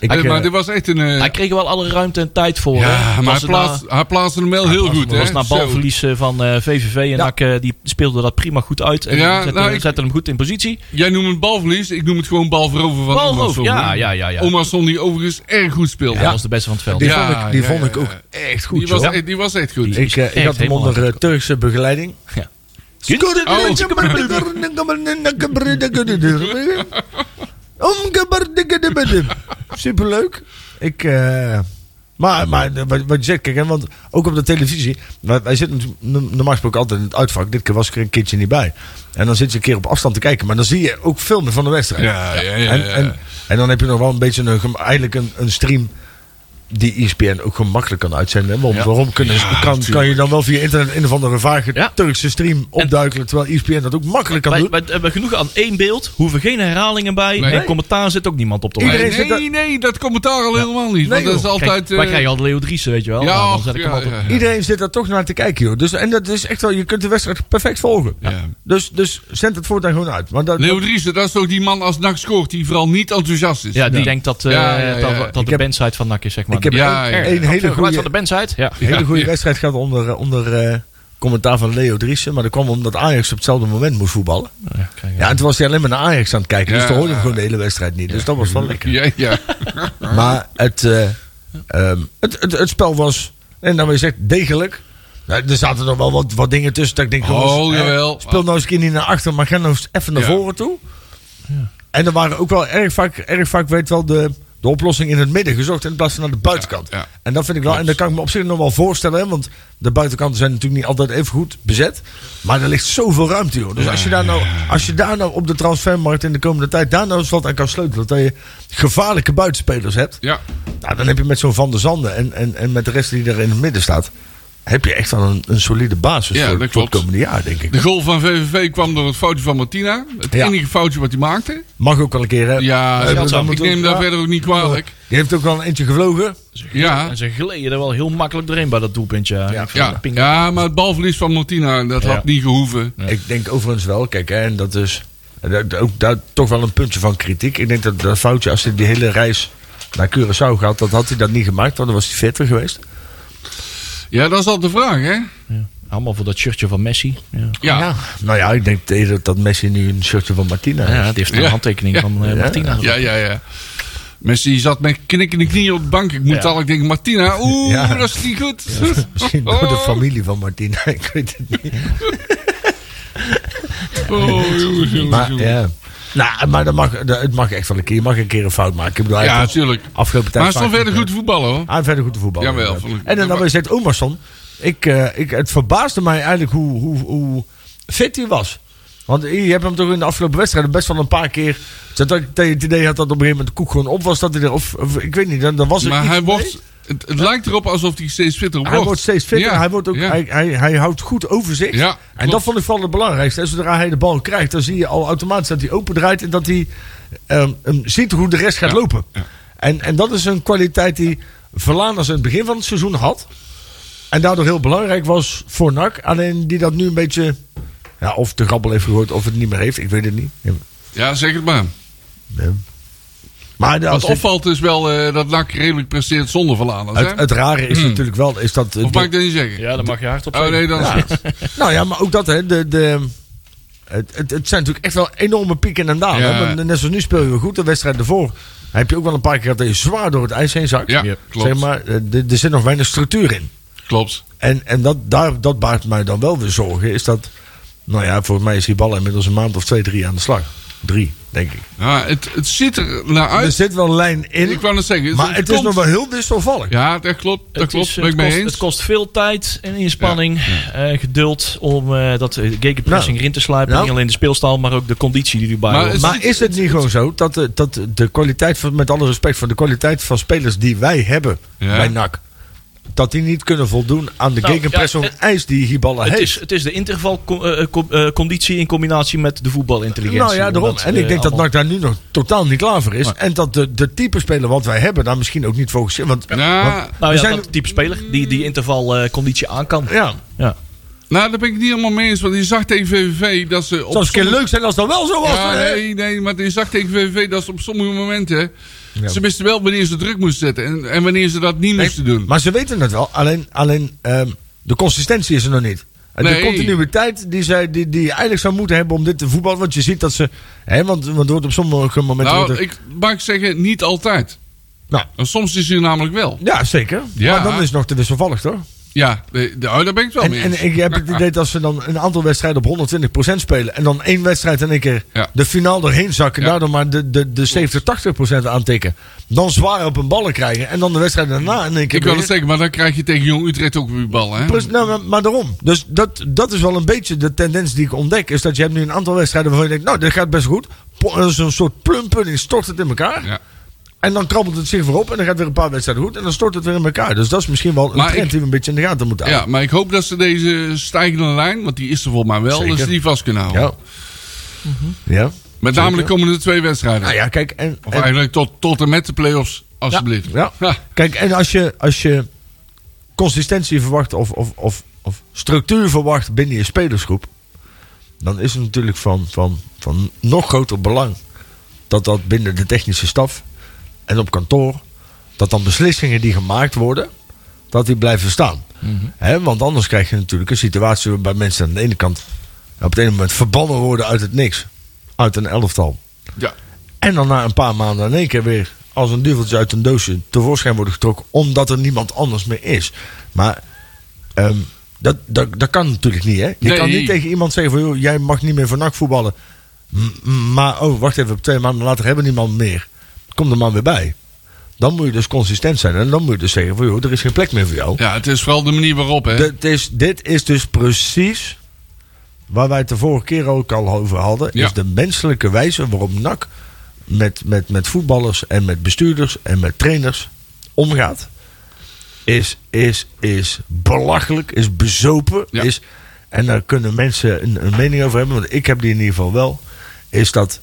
ik, Eh, eh, maar dit was echt een... eh, Hij kreeg wel alle ruimte en tijd voor. hè. ja, maar hij, het hij plaatste hem wel heel goed. hè? was na balverlies eh, van eh, VVV en Ja. NAC, eh, die speelde dat prima goed uit. En Ja, zette, nou, ik- zette hem goed in positie. Jij noemt het balverlies, ik noem het gewoon balverover van ja, ja, ja, ja. Omarsson die overigens erg goed speelde. Ja, dat was de beste van het veld. die Ja, vond ik, die ja, vond ja, ik ook ja. echt goed, die, was, echt- die was echt goed. Ik, eh, ik had hem onder eh, Turkse begeleiding. Ja. Superleuk. Ik, eh, maar, maar wat, wat je zegt, kijk, hè, want ook op de televisie. Wij, zitten natuurlijk normaal gesproken altijd in het uitvak. Dit keer was ik er een keertje niet bij. En dan zit je een keer op afstand te kijken. Maar dan zie je ook filmen van de wedstrijd. Ja, ja, ja, En, en, en dan heb je nog wel een beetje een, eigenlijk een, een stream die ESPN ook gewoon makkelijk kan uitzenden. Want Ja. waarom kunnen, Ja, kan, kan je dan wel via internet een of andere vage Ja. Turkse stream opduikelen, terwijl ESPN dat ook makkelijk kan doen? wij hebben genoeg aan één beeld, hoeven geen herhalingen bij. Nee. En commentaar zit ook niemand op te Iedereen wachten. zit nee, nee, dat commentaar al helemaal niet. want Nee, dat is altijd... Kijk, wij eh, krijgen al Leo Driessen, weet je wel. ja, Nou, dan zet ik hem ja, altijd. ja, ja. Iedereen zit daar toch naar te kijken, joh. Dus, en dat is echt wel, je kunt de wedstrijd perfect volgen. Ja. Dus, dus zend het voortaan gewoon uit. Maar dat, Leo dat- Driessen, dat is toch die man als NAC scoort die vooral niet enthousiast is. Ja, die denkt dat, eh, Ja, ja, ja. dat, de bandsite van NAC is, zeg maar. Ik heb Ja, een, hele van goede, de bandsite, ja. hele goede wedstrijd gehad onder, onder eh, commentaar van Leo Driessen. Maar dat kwam omdat Ajax op hetzelfde moment moest voetballen. Ja, kijk, Ja, en toen was hij alleen maar naar Ajax aan het kijken. Dus toen hoorde hij gewoon de hele wedstrijd niet. Dus dat was wel lekker. Ja, ja. Maar het, eh, ehm, het, het, het spel was, en dan je zegt, degelijk. Nou, er zaten nog wel wat, wat dingen tussen dat ik denk, Oh, eh, speel nou eens een keer niet naar achter, maar ga nou eens even naar voren toe. En er waren ook wel erg vaak, erg vaak werd wel de, de oplossing in het midden gezocht in plaats van aan de buitenkant. Ja, ja. En dat vind ik wel, en dat kan ik me op zich nog wel voorstellen, want de buitenkanten zijn natuurlijk niet altijd even goed bezet. Maar er ligt zoveel ruimte, joh. Dus als je daar nou, als je daar nou op de transfermarkt in de komende tijd daar nou eens wat aan kan sleutelen, dat je gevaarlijke buitenspelers hebt. ja. Nou, dan heb je met zo'n Van der Zanden en, en, en met de rest die er in het midden staat, heb je echt wel een, een solide basis Ja, voor, het komende jaar, denk ik. De goal van VVV kwam door het foutje van Martina. Het Ja. enige foutje wat hij maakte. Mag ook wel een keer, hè? Ja, Eh, dat- dan ik neem daar ja. verder ook niet kwalijk. Die heeft ook wel een eentje gevlogen. Ja, En ze gleden er wel heel makkelijk doorheen bij dat doelpuntje. Ja. Ja. Ja, maar het balverlies van Martina, dat Ja. had niet gehoeven. Ik denk overigens wel, kijk, hè, en dat is eh, dat- ook daar toch wel een puntje van kritiek. Ik denk dat dat foutje, als hij die hele reis naar Curaçao gaat, dat had hij dat niet gemaakt, want dan was hij fitter geweest. Ja, dat is al de vraag, hè? Ja. Allemaal voor dat shirtje van Messi. Ja. Ja. Nou ja, ik denk dat Messi nu een shirtje van Martina Ja, heeft. die heeft een Ja. handtekening Ja. van eh, Ja. Martina. Ja, ja, ja. Messi zat met knikkende knieën op de bank. Ik moet Ja. al, ik denk, Martina, oeh, Ja. dat is niet goed. Misschien door de Oh. familie van Martina, ik weet het niet. Oh, jongens, jongens, Maar, jongens. Nou, maar dat mag, dat, het mag echt wel een keer. Je mag een keer een fout maken. Ik bedoel, Ja, natuurlijk. afgelopen tijd Maar hij verder goed te voetballen, hoor. Hij verder goed te voetballen. Jawel. En dan Maar- dan zegt Omarsson. Ik, eh, ik, het verbaasde mij eigenlijk hoe, hoe, hoe fit hij was. Want je hebt hem toch in de afgelopen wedstrijden best wel een paar keer... Dat dat je het idee had dat op een gegeven moment de koek gewoon op was. Dat hij er, of, of ik weet niet, dan, dan was er Maar hij wordt... Het, het lijkt erop alsof hij steeds fitter wordt. Hij wordt steeds fitter. Ja, Hij, wordt ook, ja. hij, hij, hij houdt goed overzicht. Ja, en klopt. dat vond ik vooral het belangrijkste. En zodra hij de bal krijgt, dan zie je al automatisch dat hij open draait. En dat hij hem ziet hoe de rest gaat lopen. En, en dat is een kwaliteit die Verlaanders in het begin van het seizoen had. En daardoor heel belangrijk was voor NAC. Alleen die dat nu een beetje... Ja, of de grabbel heeft gegooid of het niet meer heeft. Ik weet het niet. Ja. Ja, zeg het maar. Ja. Maar Wat opvalt is wel eh, dat NAC redelijk presteert zonder Verladers. het, het rare is Hmm. natuurlijk wel... Is dat, eh, Of de- mag ik dat niet zeggen? Ja, dan mag je hard op Oh zeggen. nee, dan is Ja. het. Nou ja, maar ook dat, hè. De, de, het, het, het zijn natuurlijk echt wel enorme pieken en dalen. Ja. Net zoals nu speel je wel goed. De wedstrijd ervoor heb je ook wel een paar keer gehad dat je zwaar door het ijs heen zakt. Ja, klopt. Zeg maar, eh, er er zit nog weinig structuur in. Klopt. En, en dat, daar, dat baart mij dan wel weer zorgen. Is dat, nou ja, volgens mij is die bal inmiddels een maand of twee, drie aan de slag. Drie, denk ik. Ja, het, het ziet er naar Er uit. zit wel lijn in. Ik wou net zeggen. maar het is komt- nog wel heel wisselvallig. Ja, dat klopt. Dat Het, klopt. is, ben ik het, mee kost, eens. het kost veel tijd en inspanning, eh, geduld om eh, dat eh, gegenpressing Nou. erin te sluipen. Nou. Niet alleen de speelstijl, maar ook de conditie die erbij hoort. het- Maar is het niet gewoon zo dat de, dat de kwaliteit van, met alle respect voor de kwaliteit van spelers die wij hebben Ja. bij NAC, dat die niet kunnen voldoen aan de Nou, gegenpressing ja, ijs die Hiballa Het heeft. is, het is de intervalconditie in combinatie met de voetbalintelligentie. Nou ja, daarom. Omdat, En ik eh, denk dat allemaal- NAC daar nu nog totaal niet klaar voor is. En dat de, de type speler wat wij hebben daar misschien ook niet voor gezien. Want Ja, Nou we ja, zijn- dat type speler die die intervalconditie aan kan. ja, Ja. Nou, daar ben ik het niet helemaal mee eens. Want je zag tegen VVV dat ze... op zou sommige- leuk zijn als dat wel zo was. Ja, hè? nee, nee, maar je zag tegen VVV dat ze op sommige momenten... Ja. Ze wisten wel wanneer ze druk moesten zetten en, en wanneer ze dat niet Nee, moesten doen. Maar ze weten het wel. Alleen, alleen ehm, de consistentie is er nog niet. En Nee. De continuïteit die, zij, die, die je eigenlijk zou moeten hebben om dit te voetballen. Want je ziet dat ze... Hè, want, want wordt op sommige momenten... nou, er- ik mag zeggen, niet altijd. nou, soms is hij namelijk wel. ja, zeker. Ja. Maar dan is het nog te wisselvallig, toch? Ja, de, de, oh, daar ben ik het wel En, mee en ik heb het idee dat ze dan een aantal wedstrijden op 120% spelen. En dan één wedstrijd in één keer Ja. de finale doorheen zakken. Ja. Daardoor maar de, de, de 70, 80% aantikken. Dan zwaar op een ballen krijgen. En dan de wedstrijd daarna in één keer Ik weer- het zeggen, maar dan krijg je tegen Jong Utrecht ook weer ballen. Hè? Precies, nou, maar, maar daarom. Dus dat, dat is wel een beetje de tendens die ik ontdek. Is dat je hebt nu een aantal wedstrijden waarvan je denkt, nou, dit gaat best goed. Zo'n soort plumpudding stort het in elkaar. Ja. En dan krabbelt het zich weer op. En dan gaat weer een paar wedstrijden goed. En dan stort het weer in elkaar. Dus dat is misschien wel een Maar trend ik- die we een beetje in de gaten moeten ja, houden. maar ik hoop dat ze deze stijgende lijn, want die is er volgens mij wel, Zeker. dat ze die vast kunnen houden. Ja. Ja. Met name de komende twee wedstrijden. Nou ja, kijk. En, Of en- eigenlijk tot, tot en met de play-offs, alsjeblieft. Ja. Ja. Kijk, en als je, als je consistentie verwacht of, of, of, of structuur verwacht binnen je spelersgroep, dan is het natuurlijk van, van, van nog groter belang dat dat binnen de technische staf en op kantoor, dat dan beslissingen die gemaakt worden, dat die blijven staan. Hè, want anders krijg je natuurlijk een situatie waarbij mensen aan de ene kant op het ene moment verbannen worden uit het niks, uit een elftal. Ja. En dan na een paar maanden in één keer weer als een duveltje uit een doosje tevoorschijn worden getrokken. Omdat er niemand anders meer is. Maar ehm, dat, dat, dat kan natuurlijk niet. Hè? Je Nee. kan niet tegen iemand zeggen van joh, jij mag niet meer NAC voetballen. M- maar oh, wacht even, twee maanden later hebben niemand meer. Kom er maar weer bij. Dan moet je dus consistent zijn. En dan moet je dus zeggen van joh, er is geen plek meer voor jou. ja, het is vooral de manier waarop. Hè. Dit is, dit is dus precies waar wij het de vorige keer ook al over hadden. Ja. Is de menselijke wijze waarop NAC met, met, met voetballers en met bestuurders en met trainers omgaat. Is, is, is belachelijk, is bezopen. Ja. Is, en daar kunnen mensen een, een mening over hebben. Want ik heb die in ieder geval wel. Is dat,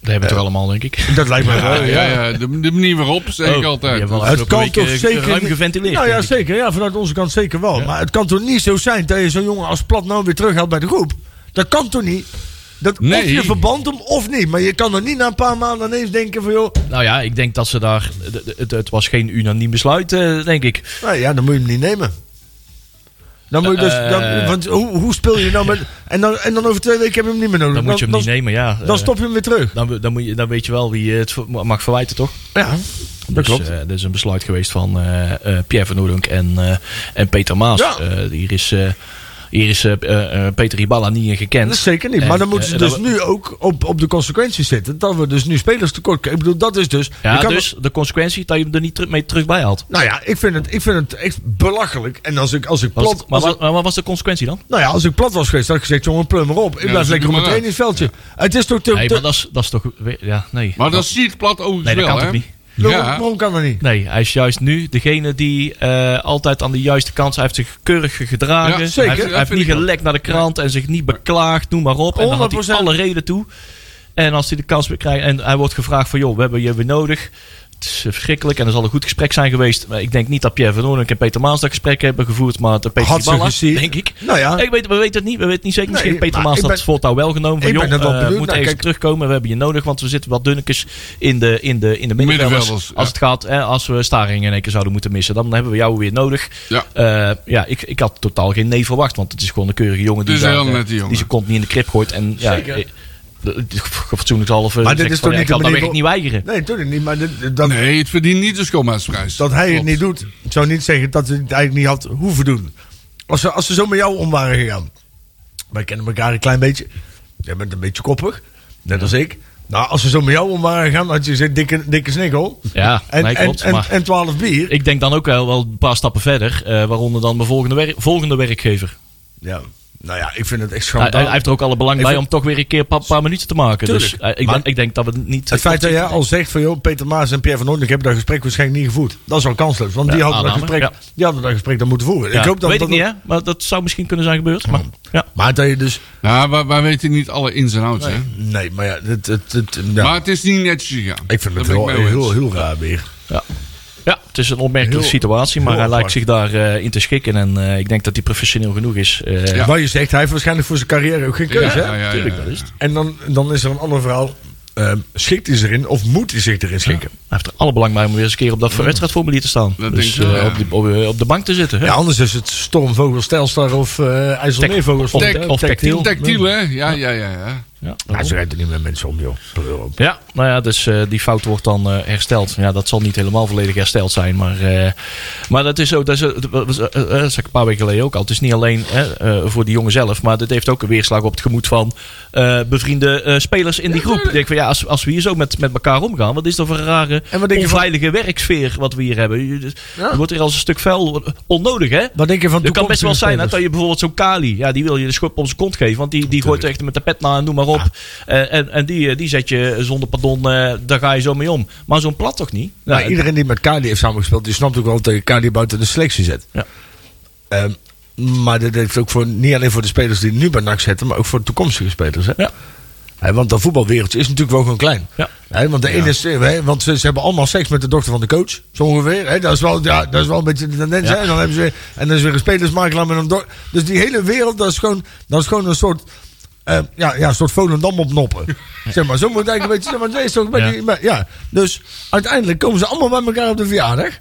Dat hebben we toch allemaal, denk ik. dat lijkt me ja, wel. ja, ja, de, de manier waarop, zeg ik Oh, altijd. hebben wel Het kan toch eh, zeker ruim geventileerd. Nou ja, zeker. Ja, vanuit onze kant zeker wel. Ja. Maar het kan toch niet zo zijn dat je zo'n jongen als Plat nou weer terughaalt bij de groep? Dat kan toch niet? Dat, Of je verband hem of niet. Maar je kan er niet na een paar maanden ineens denken van... joh, Nou ja, ik denk dat ze daar... Het, het, het was geen unaniem besluit, eh, denk ik. nou ja, dan moet je hem niet nemen. Dan moet je dus, Eh. dan, want hoe, hoe speel je nou met... En dan, en dan over twee weken heb je hem niet meer nodig. Dan moet je hem dan, niet nemen, ja. Dan Eh, stop je hem weer terug. dan, dan, moet je, dan weet je wel wie het mag verwijten, toch? Ja, dat dus, klopt. eh, dat is een besluit geweest van eh, eh, Pierre van Oudonk en, eh, en Peter Maas. Ja. Eh, hier is, eh, hier is eh, eh, eh, Peter Iballa niet in gekend. Zeker niet. En, Maar dan moeten ze dus nu ook op, op de consequenties zitten. Dat we dus nu spelers tekort krijgen. Ik bedoel, dat is dus... je Ja, kan- dus de consequentie dat je hem er niet terug, mee terug bij haalt. Nou ja, ik vind het, ik vind het echt belachelijk. En als ik, als ik Was plat... het- maar, als ik- wat, maar wat was de consequentie dan? Nou ja, als ik plat was geweest, had ik gezegd, jongen, plum maar op. Ik Ja, blijf lekker op mijn trainingsveldje. Het is toch te... Nee, maar dat is, dat is toch... Ja, nee. Maar dat ziet plat overigens nee, dat wel, kan hè? toch niet? Waarom, Ja. waarom kan dat niet? Nee, hij is juist nu degene die eh, altijd aan de juiste kant... Hij heeft zich keurig gedragen. Ja, zeker. Hij heeft, hij heeft vind niet gelekt naar de krant en zich niet beklaagd, noem maar op. En dan had hij 100%. alle reden toe. En als hij de kans weer krijgt en hij wordt gevraagd van... joh, we hebben je weer nodig. Het is eh, verschrikkelijk en er zal een goed gesprek zijn geweest. Maar ik denk niet dat Pierre van en Peter Maas dat gesprek hebben gevoerd... maar dat Peter Had ze Balla, denk ik. Nou ja, Ik weet, we weten het niet, we weten het niet zeker. Misschien Nee, Peter Maas dat ben- voortouw wel genomen. Van, ik ben joh, wel eh, benieuwd moet naar. even Kijk- terugkomen. We hebben je nodig, want we zitten wat dunnetjes in de, in de, in de middenvelders. Als het gaat, hè, als we Staring in één keer zouden moeten missen... dan hebben we jou weer nodig. Ja. Eh, ja, ik, ik had totaal geen nee verwacht. Want het is gewoon een keurige jongen die, daar, nette jongen. die zijn kont niet in de krip gooit. En, ja, Zeker. de- de- fatsoenlijk half. Maar Maar dit is toch niet kan dat werk niet weigeren. nee, natuurlijk niet. Maar dit- dat, Nee, het verdient niet de schoonmaaksprijs. dat hij het niet doet, zou niet zeggen dat hij het eigenlijk niet had hoeven doen. Als ze, als ze zo met jou om waren gegaan. Wij kennen elkaar een klein beetje. Jij bent een beetje koppig, net als ik. Nou, als ze zo met jou om waren gegaan, had je gezegd dikke, dikke snikkel. Ja, En, nee, klopt. en, maar en 12 bier. ik denk dan ook wel, wel een paar stappen verder. eh, waaronder dan mijn volgende, wer- volgende werkgever. Ja, Nou ja, ik vind het echt schandalig. hij heeft er ook alle belang Ik bij vind- om toch weer een keer een paar, paar minuten te maken. Tuurlijk. Dus ik, Maar- denk, ik denk dat we het niet... Het feit dat jij al zegt van joh, Peter Maas en Pierre van Nooyen hebben dat gesprek waarschijnlijk niet gevoerd. Dat is al kansloos. Want die, hadden dat gesprek, ja. die hadden dat gesprek dan moeten voeren. Ja, ik hoop dat weet dat ik niet, hè? Maar dat zou misschien kunnen zijn gebeurd. Maar, ja. Maar dat je dus. Nou, wij, wij weten niet alle ins en outs, hè. Nee, maar ja, het, het, het, ja. Maar het is niet netjes gegaan. ik vind het heel, heel, heel raar weer. Ja. Ja, het is een opmerkelijke Heel- situatie, maar hij lijkt zich daar eh, in te schikken. En eh, ik denk dat hij professioneel genoeg is. Eh, Ja. Wat je zegt, hij heeft waarschijnlijk voor zijn carrière ook geen keuze. Ja, hè? ja, ja, Tuurlijk, ja, dat ja. is het. En dan, dan is er een ander verhaal. Ehm, schikt hij zich erin of moet hij zich erin schikken? Hij heeft er alle belang bij om weer eens een keer op dat wedstrijdformulier te staan. Dat dus ik eh, ja. op, de, op, eh, op de bank te zitten. hè? Ja, anders is het Stormvogel, Stelstar of eh IJsselmeervogels. Of- of eh, Tactiel. Tactiel, hè? Ja, ja, ja. ja. Ja, Ja, ze rijden niet met mensen om, joh. Ja, nou ja, dus eh, die fout wordt dan eh, hersteld. Ja, dat zal niet helemaal volledig hersteld zijn, maar, eh, maar dat is zo. Dat is, dat was, ik een paar weken geleden ook al. Het is niet alleen voor die jongen zelf, maar het heeft ook een weerslag op het gemoed van bevriende spelers in die groep. Ik denk van ja, als, als we hier zo met, met elkaar omgaan, wat is dat voor een rare van- onveilige werksfeer wat we hier hebben? Dus- Ja. wordt hier als een stuk vuil onnodig, hè? Wat denk je van Het kan best wel zijn hè, dat je bijvoorbeeld zo'n Kali, ja, die wil je de schop op zijn kont geven. Want die, die gooit er echt met de pet na en noem maar op. Eh, en en die, eh, die zet je zonder pardon, eh, daar ga je zo mee om. Maar zo'n plat toch niet? Maar Ja, iedereen die met Kali heeft samengespeeld, die snapt ook wel dat je Kali buiten de selectie zet. Ja. Ehm, maar dit heeft ook voor, niet alleen voor de spelers die nu bij NAC zetten, maar ook voor toekomstige spelers. Hè? Ja. Want dat voetbalwereldje is natuurlijk wel gewoon klein. Ja. Want de ene is, hè, want ze, ze hebben allemaal seks met de dochter van de coach, zo ongeveer. Dat, is wel, ja, dat is wel een beetje de tendens. Ja. En dan hebben ze en dan is weer een spelersmakelaar met een dochter. Dus die hele wereld, dat is gewoon, dat is gewoon een soort. Eh, ja, ja, een soort Volendam op noppen. zeg maar, zo moet eigenlijk een beetje. Zeg maar, een beetje maar, ja. Dus uiteindelijk komen ze allemaal bij elkaar op de verjaardag.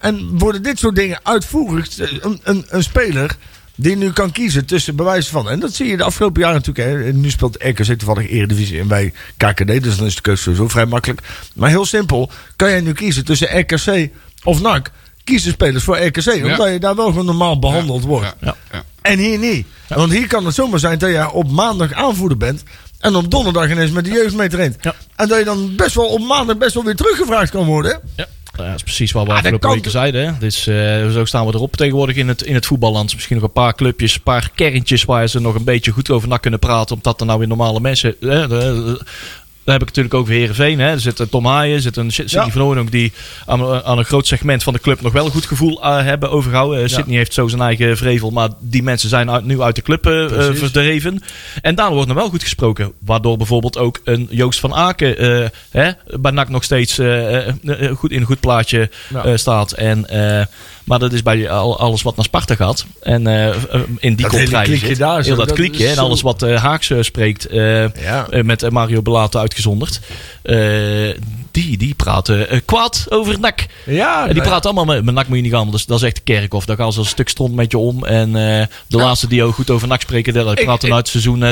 En worden dit soort dingen uitvoerig. Een, een, een speler die nu kan kiezen tussen bewijzen van. En dat zie je de afgelopen jaren natuurlijk. Hè. Nu speelt RKC toevallig Eredivisie en bij KKD. Dus dan is de keuze sowieso vrij makkelijk. Maar heel simpel. Kan jij nu kiezen tussen RKC of NAC? Kies de spelers voor RKC. Omdat je daar wel gewoon normaal behandeld wordt. Ja, ja, ja. En hier niet. Want hier kan het zomaar zijn dat je op maandag aanvoerder bent. En op donderdag ineens met de jeugd mee traint. Ja. En dat je dan best wel op maandag best wel weer teruggevraagd kan worden. Ja. Nou ja, dat is precies wat we Ah, afgelopen weken zeiden. Hè. Dus, eh, zo staan we erop tegenwoordig in het, in het voetballand. Misschien nog een paar clubjes, een paar kerntjes waar ze nog een beetje goed over na kunnen praten. Omdat er nou weer normale mensen... Hè, de- daar heb ik natuurlijk ook weer Heerenveen. Hè. Er zit een Tom Haaien, er zit een Sidney Ja. van die aan, aan een groot segment van de club nog wel een goed gevoel eh, hebben overgehouden. Uh, Sidney heeft zo zijn eigen vrevel, maar die mensen zijn uit- nu uit de club eh, eh, verdreven. En daar wordt nog wel goed gesproken. Waardoor bijvoorbeeld ook een Joost van Aken eh, hè, bij NAC nog steeds eh, eh, eh, goed in een goed plaatje Ja. eh, staat. En, eh, maar dat is bij al, alles wat naar Sparta gaat. En eh, eh, in die contraille zit. daar zo, Heel dat, dat kliekje en alles wat eh Haaks spreekt. Ja. met Mario Belato uitgezonderd. Eh, die, die praten eh, kwaad over NAC. Ja, En die praten allemaal met, met NAC moet je niet gaan, want dat is, dat echt de kerkhof. Daar gaan ze als een stuk stront met je om. En eh, de laatste die ook goed over NAC spreken, die Ik- praten uit het seizoen eh,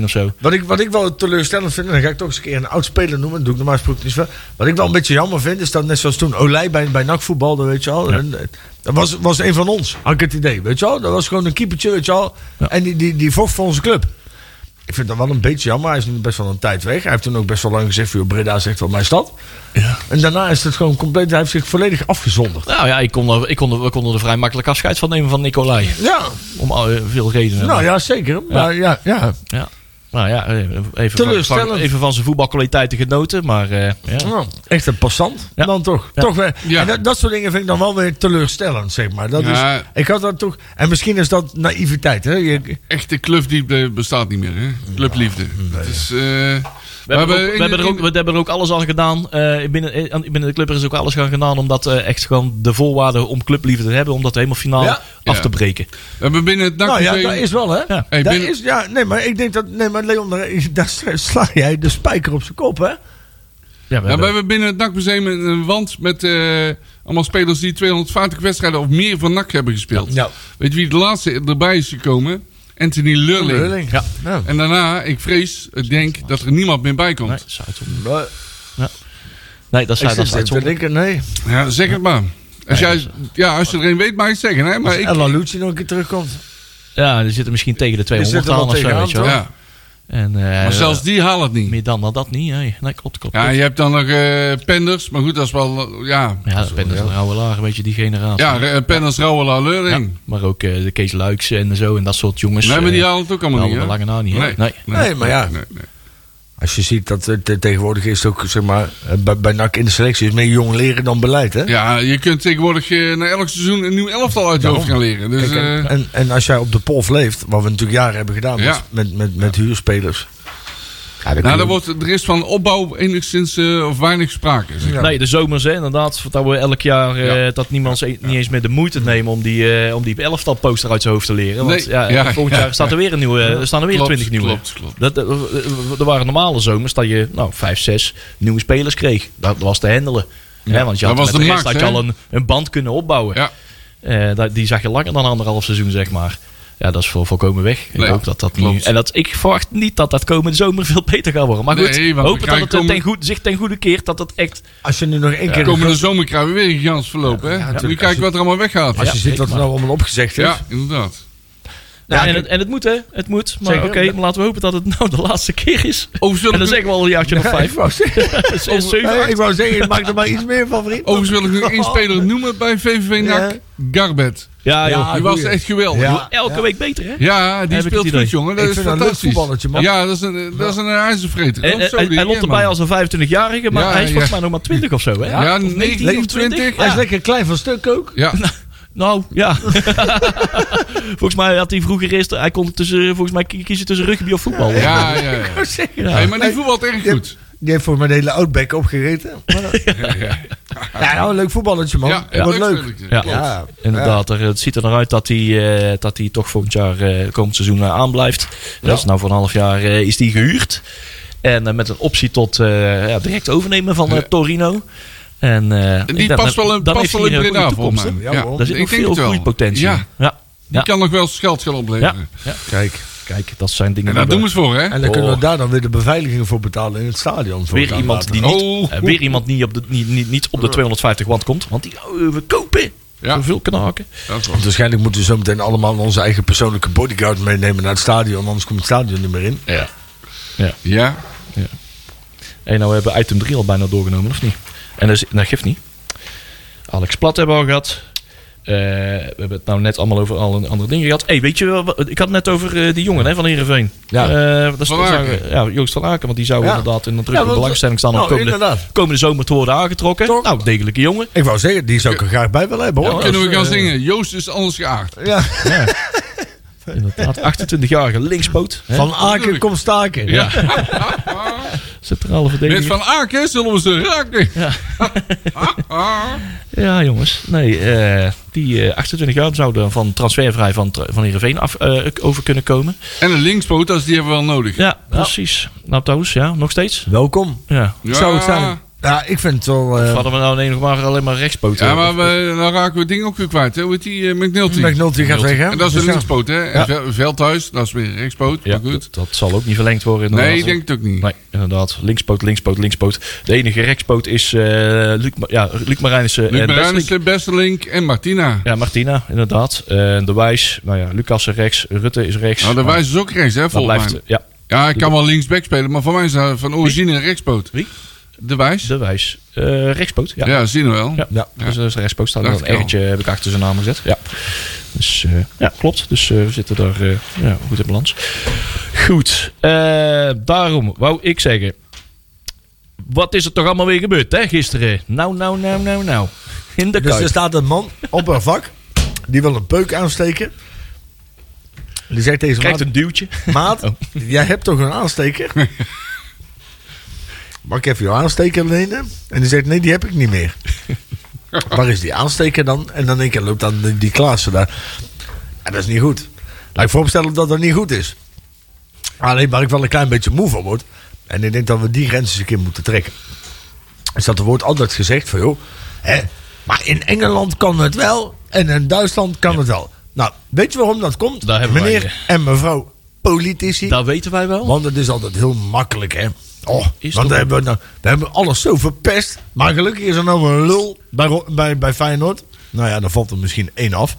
2019-18 of zo. Wat ik, wat ik wel teleurstellend vind, en dan ga ik toch eens een keer een oud speler noemen. Dat doe ik normaal gesproken niet zo. Wat ik wel een beetje jammer vind, is dat net zoals toen Olij bij, bij NAC voetbalde, weet je. En, eh, dat was, was een van ons, had ik het idee, weet je wel. Dat was gewoon een keepertje, weet je wel. En die, die, die vocht voor onze club. Ik vind dat wel een beetje jammer. Hij is nu best wel een tijd weg. Hij heeft toen ook best wel lang gezegd, voor Breda echt wel mijn stad. Ja. En daarna is het gewoon compleet, hij heeft zich volledig afgezonderd. Nou ja, ik kon er, ik kon er, we konden er vrij makkelijk afscheid van nemen van Nicolai. Ja, Om eh, veel redenen. nou ja, zeker. Maar ja, ja. Ja. Nou ja, eh, even van, even van zijn voetbalkwaliteiten genoten. Maar eh, ja. Nou, echt een passant. Ja. Dan toch. Ja. toch weer. Ja. En dat, dat soort dingen vind ik dan wel weer teleurstellend, zeg maar. Dat Ja. is, ik had dat toch. En misschien is dat naïviteit. Hè? Je, Echte clubliefde bestaat niet meer, hè? Clubliefde. Het is, eh, We, hebben, ook, we, hebben er ook, we hebben er ook alles aan gedaan. eh, binnen, eh, binnen de club er is ook alles aan gedaan. Om dat eh, echt gewoon de voorwaarden om clubliefde te hebben. Om dat helemaal finaal Ja. af Ja. te breken. We hebben binnen het nou ja, dat is wel, hè? Ja. Hey, Daar binnen- is, ja, nee, maar ik denk dat. Nee, maar Leon, daar, daar sla jij de spijker op zijn kop, hè? Ja, we Ja, we hebben- binnen het NAC-museum een een wand met eh, allemaal spelers die 250 wedstrijden of meer van NAC hebben gespeeld. Ja. Weet je wie de laatste erbij is gekomen? Anthony Lurling. Lurling. Ja. Ja. En daarna, ik vrees, ik denk dat er niemand meer bij komt. Nee. Maar, Nee, dat is, uitzondering. denken, nee. Ja, zeg het maar. Als, Nee, jij, ja, als je er een weet, mag je het zeggen. Hè? Maar Als ik, Ella Lucci nog een keer terugkomt. Ja, die zitten misschien tegen de Die 200 zitten aan of zo. tegenaan, Weet je wel. toch? ja. En, eh, Maar zelfs die halen het niet. Meer dan dan dat niet. Nee, nee klopt, klopt. Ja, klopt. je hebt dan nog eh, Penders. Maar goed, dat is wel... eh, ja, Ja, dat ben een oude laag, een beetje die generatie. ja Penders, Rauwela, Ja, Leuring. maar ook eh, de Kees Luiks en zo en dat soort jongens. Nee, maar die halen het ook allemaal halen niet, lange na niet. Nee. Nee. Nee, maar ja. Nee, nee. Als je ziet dat het tegenwoordig is het ook, zeg maar, eh, bij, bij NAC in de selectie is meer jong leren dan beleid, hè? Ja, je kunt tegenwoordig eh, na elk seizoen een nieuw elftal uit je hoofd gaan leren. Dus, Kijk, en, eh, en, en als jij op de polf leeft, wat we natuurlijk jaren hebben gedaan Ja. met, met, met, met huurspelers. Ja, nou, kun daar wordt, er is van opbouw enigszins eh, of weinig sprake. Zeg. Ja. Nee, de zomers, hè, inderdaad. Dat we elk jaar eh, Ja. dat niemand e- niet eens meer de moeite neemt om die, eh, om die elftal poster uit zijn hoofd te leren. Want Nee, ja, ja, volgend ja. jaar staat er weer een nieuwe, er staan er weer twintig nieuwe. klopt, klopt. Dat, dat- er waren normale zomers dat je nou, vijf, zes nieuwe spelers kreeg. Dat was te handelen. Hè, want je dat had was met de de rest max, had je al een, een band kunnen opbouwen. Ja. Eh, dat- die zag je langer dan anderhalf seizoen, zeg maar. Ja, dat is vol, volkomen weg. Ik Nee, hoop dat dat klopt. nu... En dat, ik verwacht niet dat dat komende zomer veel beter gaat worden. Maar goed, Nee, we hopen dat het ten goed, zich ten goede keert. Dat het echt... Als je nu nog één keer... Komende zomer krijgen we weer een verloop. Hè? nu natuurlijk. kijken wat er allemaal weggaat. Als je Ja, ziet wat er nou allemaal opgezegd is. Ja, inderdaad. Ja, Ja, en, het, en het moet, hè? Het moet. Maar oké, maar laten we hopen dat het nou de laatste keer is. Overigens En dan zeggen we al een jaartje nog Ja, vijf. ik, wou zeggen, acht. ik wou zeggen, maak er maar iets meer van, vriend. overigens wil ik nog één speler noemen bij VVV NAC. Garbet. Ja. Ja, Die was echt geweldig. Ja, Ja. Elke week beter, hè? die Heb speelt goed, jongen. Dat Ik is een fantastisch. voetballertje, man. Ja, dat is een, dat is een ijzervreter. En, en- hij, loopt ja, erbij als een 25-jarige, maar Ja, hij is volgens ja. mij nog maar 20 of zo, hè? Ja, Of 19 19 of 20. Hij is Ja. lekker klein van stuk ook. Ja, Nou, ja. volgens mij had hij vroeger eerst... Hij kon tussen, volgens mij kiezen tussen rugby of voetbal. ja, ja. ja. Zeggen. Ja. Hey, maar die voetbalt erg goed. Die heeft voor mijn hele outback opgegeten. Maar, ja, nou, een leuk voetballertje, man. Ja, Wordt leuk. Ja. Ja, Inderdaad, er, het ziet er naar uit dat hij, eh, dat hij toch volgend jaar, eh, komend seizoen eh, aanblijft. Dat is nou voor een half jaar is die gehuurd. En met een optie tot eh, ja, direct overnemen van eh, Ja. Torino. En, eh, die past wel, een, dan past wel in Breda, volgens mij. Ja. Daar zit ik nog denk veel groeipotentie Ja. Ja. die Ja. kan nog wel geld gaan Ja. opleveren. ja. Kijk. Kijk, dat zijn dingen En daar doen we het voor, hè? En dan kunnen we Oh. daar dan weer de beveiliging voor betalen in het stadion. Voor Weer iemand, die niet, Oh. eh, weer iemand niet op de, niet, niet, niet op de 250 watt komt. Want die we kopen. Ja. Veel knaken. Want waarschijnlijk moeten we zo meteen allemaal onze eigen persoonlijke bodyguard meenemen naar het stadion. Anders komt het stadion niet meer in. Ja. Ja, En nou hebben we item 3 al bijna doorgenomen, of niet? En dat, is, dat geeft niet. Alex Plat hebben we al gehad. Eh, we hebben het nou net allemaal over alle andere dingen gehad. hey, weet je wel, ik had het net over eh, die jongen hè, van Heerenveen. Ja. Eh, dat is- Van Aken. zou- ja, Joost van Aken, want die zou Ja. inderdaad in een Ja, drukke want- belangstelling staan om Nou, komende, komende zomer te worden aangetrokken. Toch? Nou, degelijke jongen. Ik wou zeggen, die zou ik er graag bij willen hebben. hoor. kunnen we gaan zingen. Joost is anders geaard. Ja. Inderdaad, 28-jarige linkspoot. Van Aken komt staken. Ja. Centrale Met verdediger. Van Aken zullen we ze raken. Ja, jongens. Nee, eh, die eh, 28 jaar zouden van transfervrij van, van Heerenveen af, eh, over kunnen komen. En een linkspoot, dat is- die hebben we wel nodig. Ja, precies. Nou, trouwens, ja, nog steeds. Welkom. Ja. Ja. Zou het zijn. Ja, ik vind het wel... eh Of hadden we nou alleen maar, alleen maar rechtspoten? Ja, maar we, dan raken we het ding ook weer kwijt. Hè? Hoe heet die uh, McNulty? McNulty gaat weg, hè? En dat is Dus een ja. linkspoot, hè? En Vel- Veldhuis, dat is weer een rechtspoot. Ja, goed. dat, dat zal ook niet verlengd worden. Inderdaad. Nee, ik denk het ook niet. Nee, inderdaad. Linkspoot, linkspoot, linkspoot. De enige rechtspoot is eh Luc, ja, Luc Marijnissen Luc en Marijnissen, Bestelink. En Martina. Ja, Martina, inderdaad. Eh, de Wijs, nou ja, Lucas is rechts, Rutte is rechts. Nou, de wijze is ook rechts, hè, volgens mij. ja, Ja, hij kan wel linksback spelen, maar voor mij is hij van origine een rechtspoot. Wie? De wijs? de Wijs. Eh, rechtspoot, ja. Ja, zien we wel. Ja, Ja. Dus dat is de rechtspoot. Staat Dacht een. R'tje heb ik achter zijn naam gezet. Ja. Dus eh, ja, klopt. Dus eh, we zitten daar eh, ja, goed in balans. Goed. eh, daarom wou ik zeggen. Wat is er toch allemaal weer gebeurd, hè, gisteren? Nou, nou, nou, nou, nou. In de Dus er staat een man op een vak. Die wil een peuk aansteken. Die zegt tegen zijn Krijgt een duwtje. maat, maat, jij hebt toch een aansteker? Mag ik even jouw aansteker lenen? En die zegt, nee, die heb ik niet meer. Waar is die aansteker dan? En dan denk ik, loopt dan die- Klaassen daar. Ja, dat is niet goed. Laat ik voorstellen dat dat niet goed is. Alleen waar ik wel een klein beetje moe van word. En ik denk dat we die grens eens een keer moeten trekken. Is dat er wordt altijd gezegd van joh. Hè, maar in Engeland kan het wel. En in Duitsland kan het wel. Nou, weet je waarom dat komt? Daar hebben wij, Meneer en mevrouw politici. Dat weten wij wel. Want het is altijd heel makkelijk, hè? Oh, Is want we hebben, we nou, hebben alles zo verpest. Maar gelukkig is er nou een lul bij, bij, bij Feyenoord. Nou ja, dan valt er misschien één af.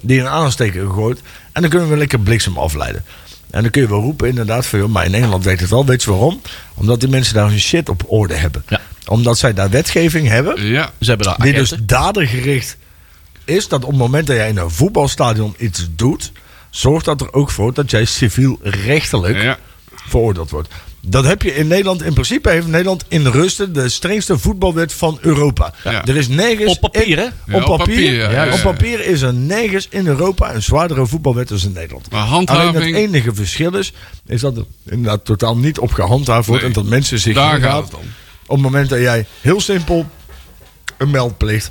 Die een aansteker gegooid. En dan kunnen we lekker bliksem afleiden. En dan kun je wel roepen inderdaad van... joh, maar in Engeland weet het wel. Weet je waarom? Omdat die mensen daar hun shit op orde hebben. Ja. Omdat zij daar wetgeving hebben... Ja. Ze hebben daar die dus dadergericht is... dat op het moment dat jij in een voetbalstadion iets doet... zorgt dat er ook voor dat jij civiel-rechtelijk Ja. veroordeeld wordt. Dat heb je in Nederland. In principe heeft Nederland in rusten de strengste voetbalwet van Europa. Ja. Er is nergens... Op papier, hè? Ja, op op papier, papier, ja. op papier is er nergens in Europa een zwaardere voetbalwet als in Nederland. Maar Alleen het handhaving, enige verschil is, is dat er inderdaad totaal niet op gehandhaafd wordt. Nee, en dat mensen zich daar gaat het om. op het moment dat jij heel simpel een meldplicht,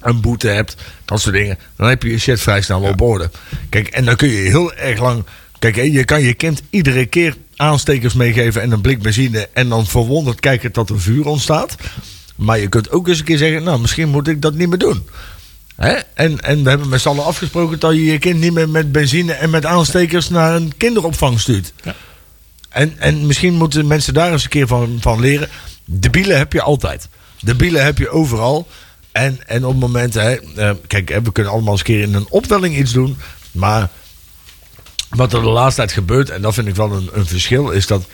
een boete hebt, dat soort dingen, dan heb je je shit vrij snel op orde. Kijk, en dan kun je heel erg lang. Kijk, je kan je kind iedere keer aanstekers meegeven en een blik benzine en dan verwonderd kijken dat er vuur ontstaat. Maar je kunt ook eens een keer zeggen, nou, misschien moet ik dat niet meer doen. Hè? En, en we hebben met z'n allen afgesproken dat je je kind niet meer met benzine en met aanstekers naar een kinderopvang stuurt. Ja. En, en misschien moeten mensen daar eens een keer van, van leren. Debielen heb je altijd. Debielen heb je overal. En, en op het moment, hè, eh, kijk, hè, we kunnen allemaal eens een keer in een opwelling iets doen. Maar wat er de laatste tijd gebeurt, en dat vind ik wel een, een verschil, is dat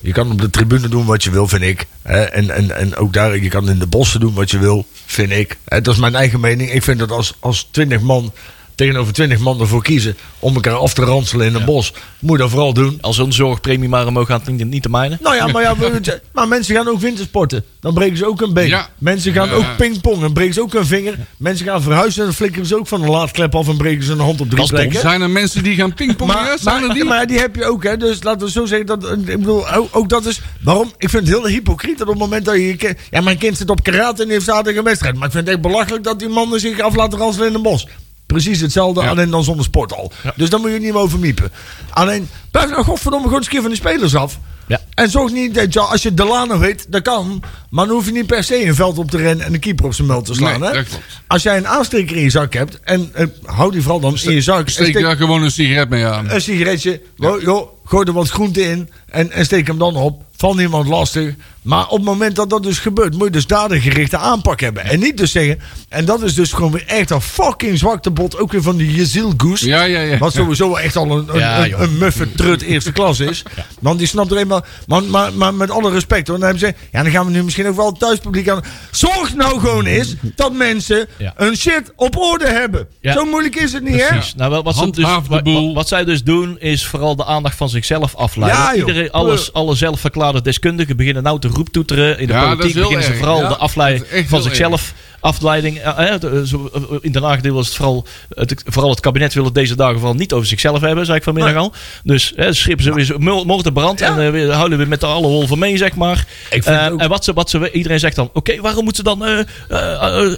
je kan op de tribune doen wat je wil, vind ik. En, en, en ook daar, je kan in de bossen doen wat je wil, vind ik. Dat is mijn eigen mening. Ik vind dat als, als 20 man tegenover 20 man ervoor kiezen om elkaar af te ranselen in een bos, moet je dat vooral doen. Als een zorgpremie maar omhoog gaat, niet, niet te mijnen. Nou ja, maar, ja, we- maar mensen gaan ook wintersporten. Dan breken ze ook een been. Ja. Mensen gaan ook pingpongen. Dan breken ze ook een vinger. Mensen gaan verhuizen. Dan flikkeren ze ook van een laadklep af en breken ze een hand op drie plekken. Zijn er mensen die gaan pingpongen? Maar, Zijn er die? maar die heb je ook, hè. Dus laten we zo zeggen. Dat, ik bedoel, ook, ook dat is... Waarom? Ik vind het heel hypocriet dat op het moment dat je... je kind- Ja, mijn kind zit op karate en heeft zaterdag een wedstrijd. Maar ik vind het echt belachelijk dat die mannen zich af laten ranselen in een bos. Precies hetzelfde, Ja. alleen dan zonder sporthal. Dus daar moet je niet meer over miepen. Alleen, blijf nou godverdomme gewoon eens een keer van die spelers af. Ja. En zorg niet dat je, als je Delano weet, dat kan. Maar dan hoef je niet per se een veld op te rennen en een keeper op zijn meld te slaan. Nee, hè? Als jij een aansteker in je zak hebt, en eh, hou die vooral dan in je zak. Steek steek- daar gewoon een sigaret mee aan. een sigaretje. Joh, gooi er wat groente in en, en steek hem dan op. Van niemand lastig. Maar op het moment dat dat dus gebeurt, moet je dus dadergerichte aanpak hebben. En niet dus zeggen. En dat is dus gewoon weer echt een fucking zwaktebod. Ook weer van die Jezil Goes. Ja, ja, ja. Wat sowieso echt al een, een, Ja, een, muffe trut eerste klas is. Want die snapt er eenmaal. Maar, maar, maar met alle respect hoor. Dan hebben ze. Ja, dan gaan we nu misschien ook wel het thuispubliek aan. Zorg nou gewoon eens dat mensen Ja. een shit op orde hebben. Zo moeilijk is het niet, hè? Precies. Nou, wel, wat, ze dus, de wat, boel. wat- wat zij dus doen, is vooral de aandacht van zichzelf afleiden. Iedereen, alles, alle zelfverklaarde deskundigen beginnen nou te roeptoeteren. In de Ja, dat is politiek beginnen ze erg. vooral Ja, de afleiding dat is van zichzelf. Afleiding. eh, eh, eh, in Den Haag was het vooral, het, vooral het kabinet wil het deze dagen vooral niet over zichzelf hebben, zei ik vanmiddag al. Dus eh, schip ze weer mo- moord en brand en weer, houden we met de alle wolven mee, zeg maar. Ook- En wat ze, wat ze, iedereen zegt dan, oké, waarom moeten ze dan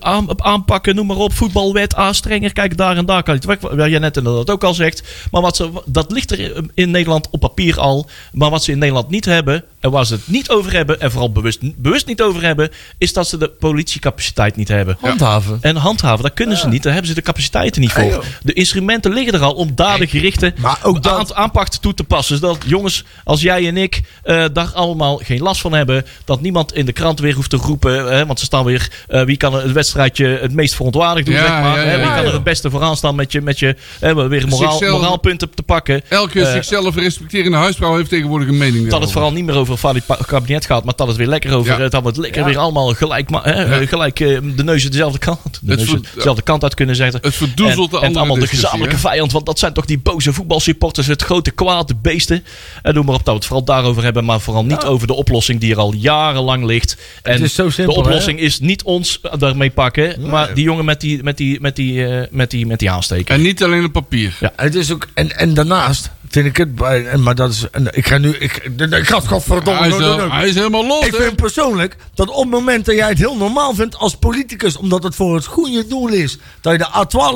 aan- aanpakken, noem maar op, voetbalwet, ah, strenger, kijk daar en daar kan je het weg. Jij net inderdaad ook al zegt. Maar wat ze, dat ligt er in Nederland op papier al. Maar wat ze in Nederland niet hebben, en waar ze het niet over hebben, en vooral bewust, bewust niet over hebben, is dat ze de politiecapaciteit niet hebben. Handhaven. En handhaven, dat kunnen ze niet. Daar hebben ze de capaciteiten niet voor. de instrumenten liggen er al om dadengerichte Maar ook dat- aan- aanpak toe te passen. Zodat jongens als jij en ik eh, daar allemaal geen last van hebben. Dat niemand in de krant weer hoeft te roepen. Hè, want ze staan weer, eh, wie kan het wedstrijdje het meest verontwaardigd doen, Ja, zeg maar. ja, hè, ja, wie kan ja. er het beste vooraan staan met je, met je hè, weer moraal, Zichzelf- moraalpunten te pakken. Elke Eh, zichzelf respecterende huisvrouw heeft tegenwoordig een mening dat het vooral niet meer over het kabinet gaat, maar dat het weer lekker over. Ja. eh, Dat we het lekker weer allemaal gelijk, hè, Ja. gelijk eh, de neuzen dezelfde kant, de Het neuzen ver- dezelfde kant uit kunnen zetten. Het verdoezelt en, de en allemaal de gezamenlijke hè? vijand. Want dat zijn toch die boze voetbalsupporters, het grote kwaad, de beesten. En noem maar op dat we het vooral daarover hebben. Maar vooral niet over de oplossing die er al jarenlang ligt. En is zo simpel, de oplossing is niet ons daarmee pakken. Maar die jongen met die, met die, met die, eh, met die, met die aansteker. En niet alleen op papier. Ja. Het is ook, en, en daarnaast vind ik het, bij- en- maar dat is, en ik ga nu, ik, ik ga het godverdomme hij, is, hij is helemaal los. Ik vind persoonlijk dat op het moment dat jij het heel normaal vindt als politicus, omdat het voor het goede doel is, dat je de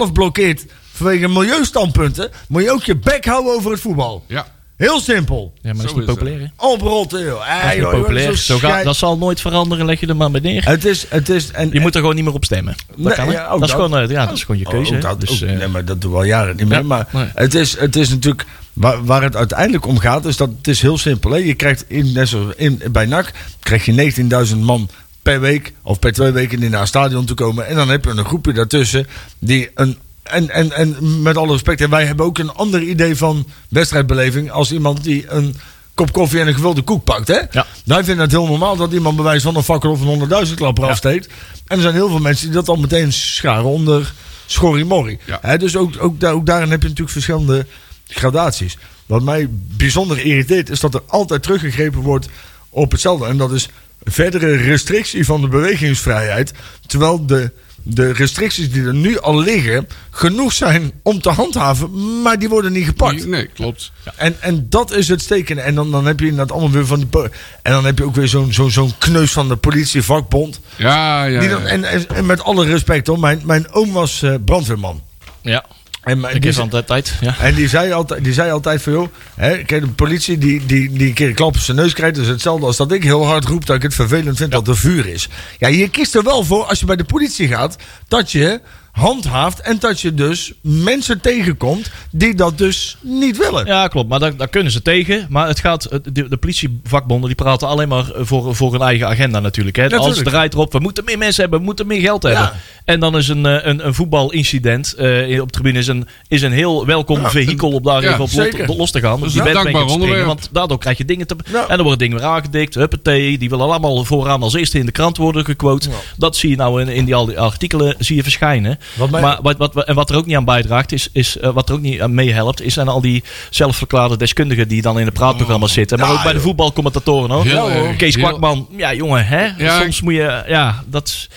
A12 blokkeert vanwege milieustandpunten, moet je ook je bek houden over het voetbal. Ja. Heel simpel. ja, maar dat is niet populair. hè? Oprotten, joh. Dat is populair. zo gaat, dat zal nooit veranderen. Leg je er maar bij neer. Het is, het is, en, Je moet er gewoon niet meer op stemmen. Dat Nee, kan, ja, dat, is gewoon, eh, ja, dat is gewoon je keuze. Ook hè. dat, dus, ook- eh, nee, maar dat doen we al jaren niet meer. Ja, maar nee. het, is, het is natuurlijk. Waar, waar het uiteindelijk om gaat, is dat het is heel simpel. Hè? Je krijgt in, net zoals in, bij NAC krijg je 19.000 man per week of per twee weken die naar het stadion toe komen. En dan heb je een groepje daartussen die een en, en, en met alle respect, en wij hebben ook een ander idee van wedstrijdbeleving als iemand die een kop koffie en een gevulde koek pakt. Hè? Ja. Wij vinden het heel normaal dat iemand bewijs van een fakkel of een honderdduizend klapper afsteekt. En er zijn heel veel mensen die dat al meteen scharen onder schorrimorrie. Ja. Hè, dus ook, ook, daar, ook daarin heb je natuurlijk verschillende gradaties. Wat mij bijzonder irriteert is dat er altijd teruggegrepen wordt op hetzelfde. En dat is verdere restrictie van de bewegingsvrijheid. Terwijl de, de restricties die er nu al liggen genoeg zijn om te handhaven, maar die worden niet gepakt. Nee, klopt. En, en dat is het steken. En dan, dan heb je inderdaad allemaal weer van die. po- En dan heb je ook weer zo'n zo'n zo'n kneus van de politievakbond. Ja, ja. Die ja. dan, en, en, en met alle respect hoor, mijn, mijn oom was eh, brandweerman. Ja, En, ik die, van de tijd. Ja. en die zei altijd, die zei altijd van joh, hè, kijk, de politie die, die, die een keer een klap op zijn neus krijgt, is hetzelfde als dat ik heel hard roep dat ik het vervelend vind dat er vuur is. Ja, je kiest er wel voor als je bij de politie gaat, dat je handhaaft en dat je dus mensen tegenkomt die dat dus niet willen. Ja, klopt. Maar daar, daar kunnen ze tegen. Maar het gaat, de, de politievakbonden die praten alleen maar voor, voor hun eigen agenda natuurlijk. Hè. Natuurlijk. Alles draait erop. We moeten meer mensen hebben. We moeten meer geld hebben. Ja. En dan is een, eh, een, een voetbalincident eh, op de tribune is een, is een heel welkom Ja, vehikel om daar ja, even op los, los te gaan. Is die bed springen. Want daardoor krijg je dingen te... En dan worden dingen weer aangedikt. Huppatee. Die willen allemaal vooraan als eerste in de krant worden gequote. Dat zie je nou in, in die, al die artikelen zie je verschijnen. Wat mij- maar wat, wat, en wat er ook niet aan bijdraagt, is, is eh, wat er ook niet aan meehelpt, is zijn al die zelfverklaarde deskundigen die dan in de praatprogramma's zitten. Maar Ja, ook bij de voetbalcommentatoren hoor. Ja. Kees Heel- Kwakman, ja jongen, hè? Ja. Soms moet je, ja, dat,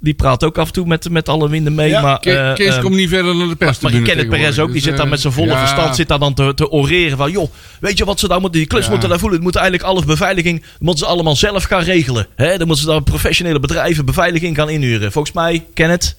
die praat ook af en toe met, met alle winden mee. Ja, maar, Ke- eh, Kees ehm, komt niet verder dan de pers. maar je kent het Perez ook, die zit daar met zijn volle verstand zit daar dan te, te oreren van... joh, weet je wat ze daar moeten... die Ja. moeten daar voelen. Het moet eigenlijk alles beveiliging... moeten ze allemaal zelf gaan regelen. Hè? Dan moeten ze daar professionele bedrijven beveiliging gaan inhuren. Volgens mij, ken het...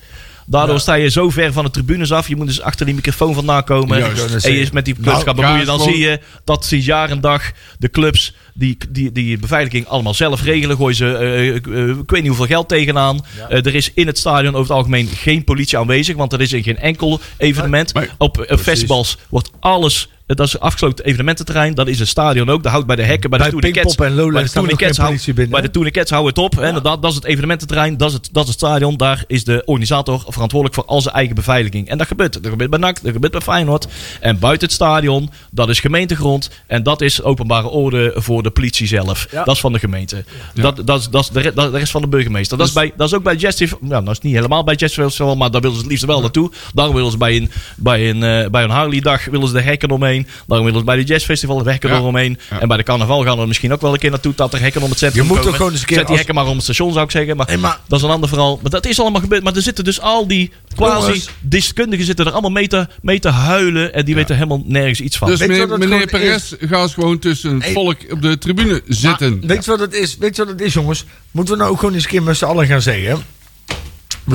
Daardoor Ja. sta je zo ver van de tribunes af. Je moet dus achter die microfoon vandaan komen. Juist. En je is met die clubs Nou, gaat bemoeien. Dan gewoon- zie je dat sinds jaar en dag de clubs die, die, die beveiliging allemaal zelf regelen. Gooien ze, eh, eh, ik weet niet hoeveel geld tegenaan. Er is in het stadion over het algemeen geen politie aanwezig. Want er is in geen enkel evenement. Maar- op festivals wordt alles... Dat is afgesloten evenemententerrein. Dat is een stadion ook. Dat houdt bij de hekken. Bij, Bij de Tourniquets. En bij de Tourniquets hou- politie binnen, Bij de Tourniquets het op. hè. Inderdaad, dat is het evenemententerrein. Dat is het, dat is het stadion. Daar is de organisator verantwoordelijk voor al zijn eigen beveiliging. En dat gebeurt. Dat gebeurt bij NAC. Dat gebeurt bij Feyenoord. En buiten het stadion, dat is gemeentegrond. En dat is openbare orde voor de politie zelf. Ja. Dat is van de gemeente. Dat, dat, is- dat is de, re- dat, de rest van de burgemeester. Dat, is, bij, dat is ook bij Festival. Nou, dat is niet helemaal bij Festival. Maar daar willen ze het liefst wel naartoe. Daarom willen ze bij een, bij een, eh, bij een Harley-dag willen ze de hekken omheen. Daarom willen ze bij de Jazz Festival de hekken Ja. eromheen. Ja. En bij de carnaval gaan we er misschien ook wel een keer naartoe. Dat er hekken om het centrum Je moet komen. toch gewoon eens een keer Zet die als- hekken maar om het station, zou ik zeggen. Maar, dat is een ander verhaal. Maar dat is allemaal gebeurd. Maar er zitten dus al die Jongens. quasi-deskundigen zitten er allemaal mee te, mee te huilen. En die weten helemaal nergens iets van. Dus meneer, meneer gewoon Perez gaat gewoon tussen het Hey. volk op de tribune zitten. Maar weet je wat het is? Weet je wat het is, jongens? Moeten we nou ook gewoon eens een keer met z'n allen gaan zeggen?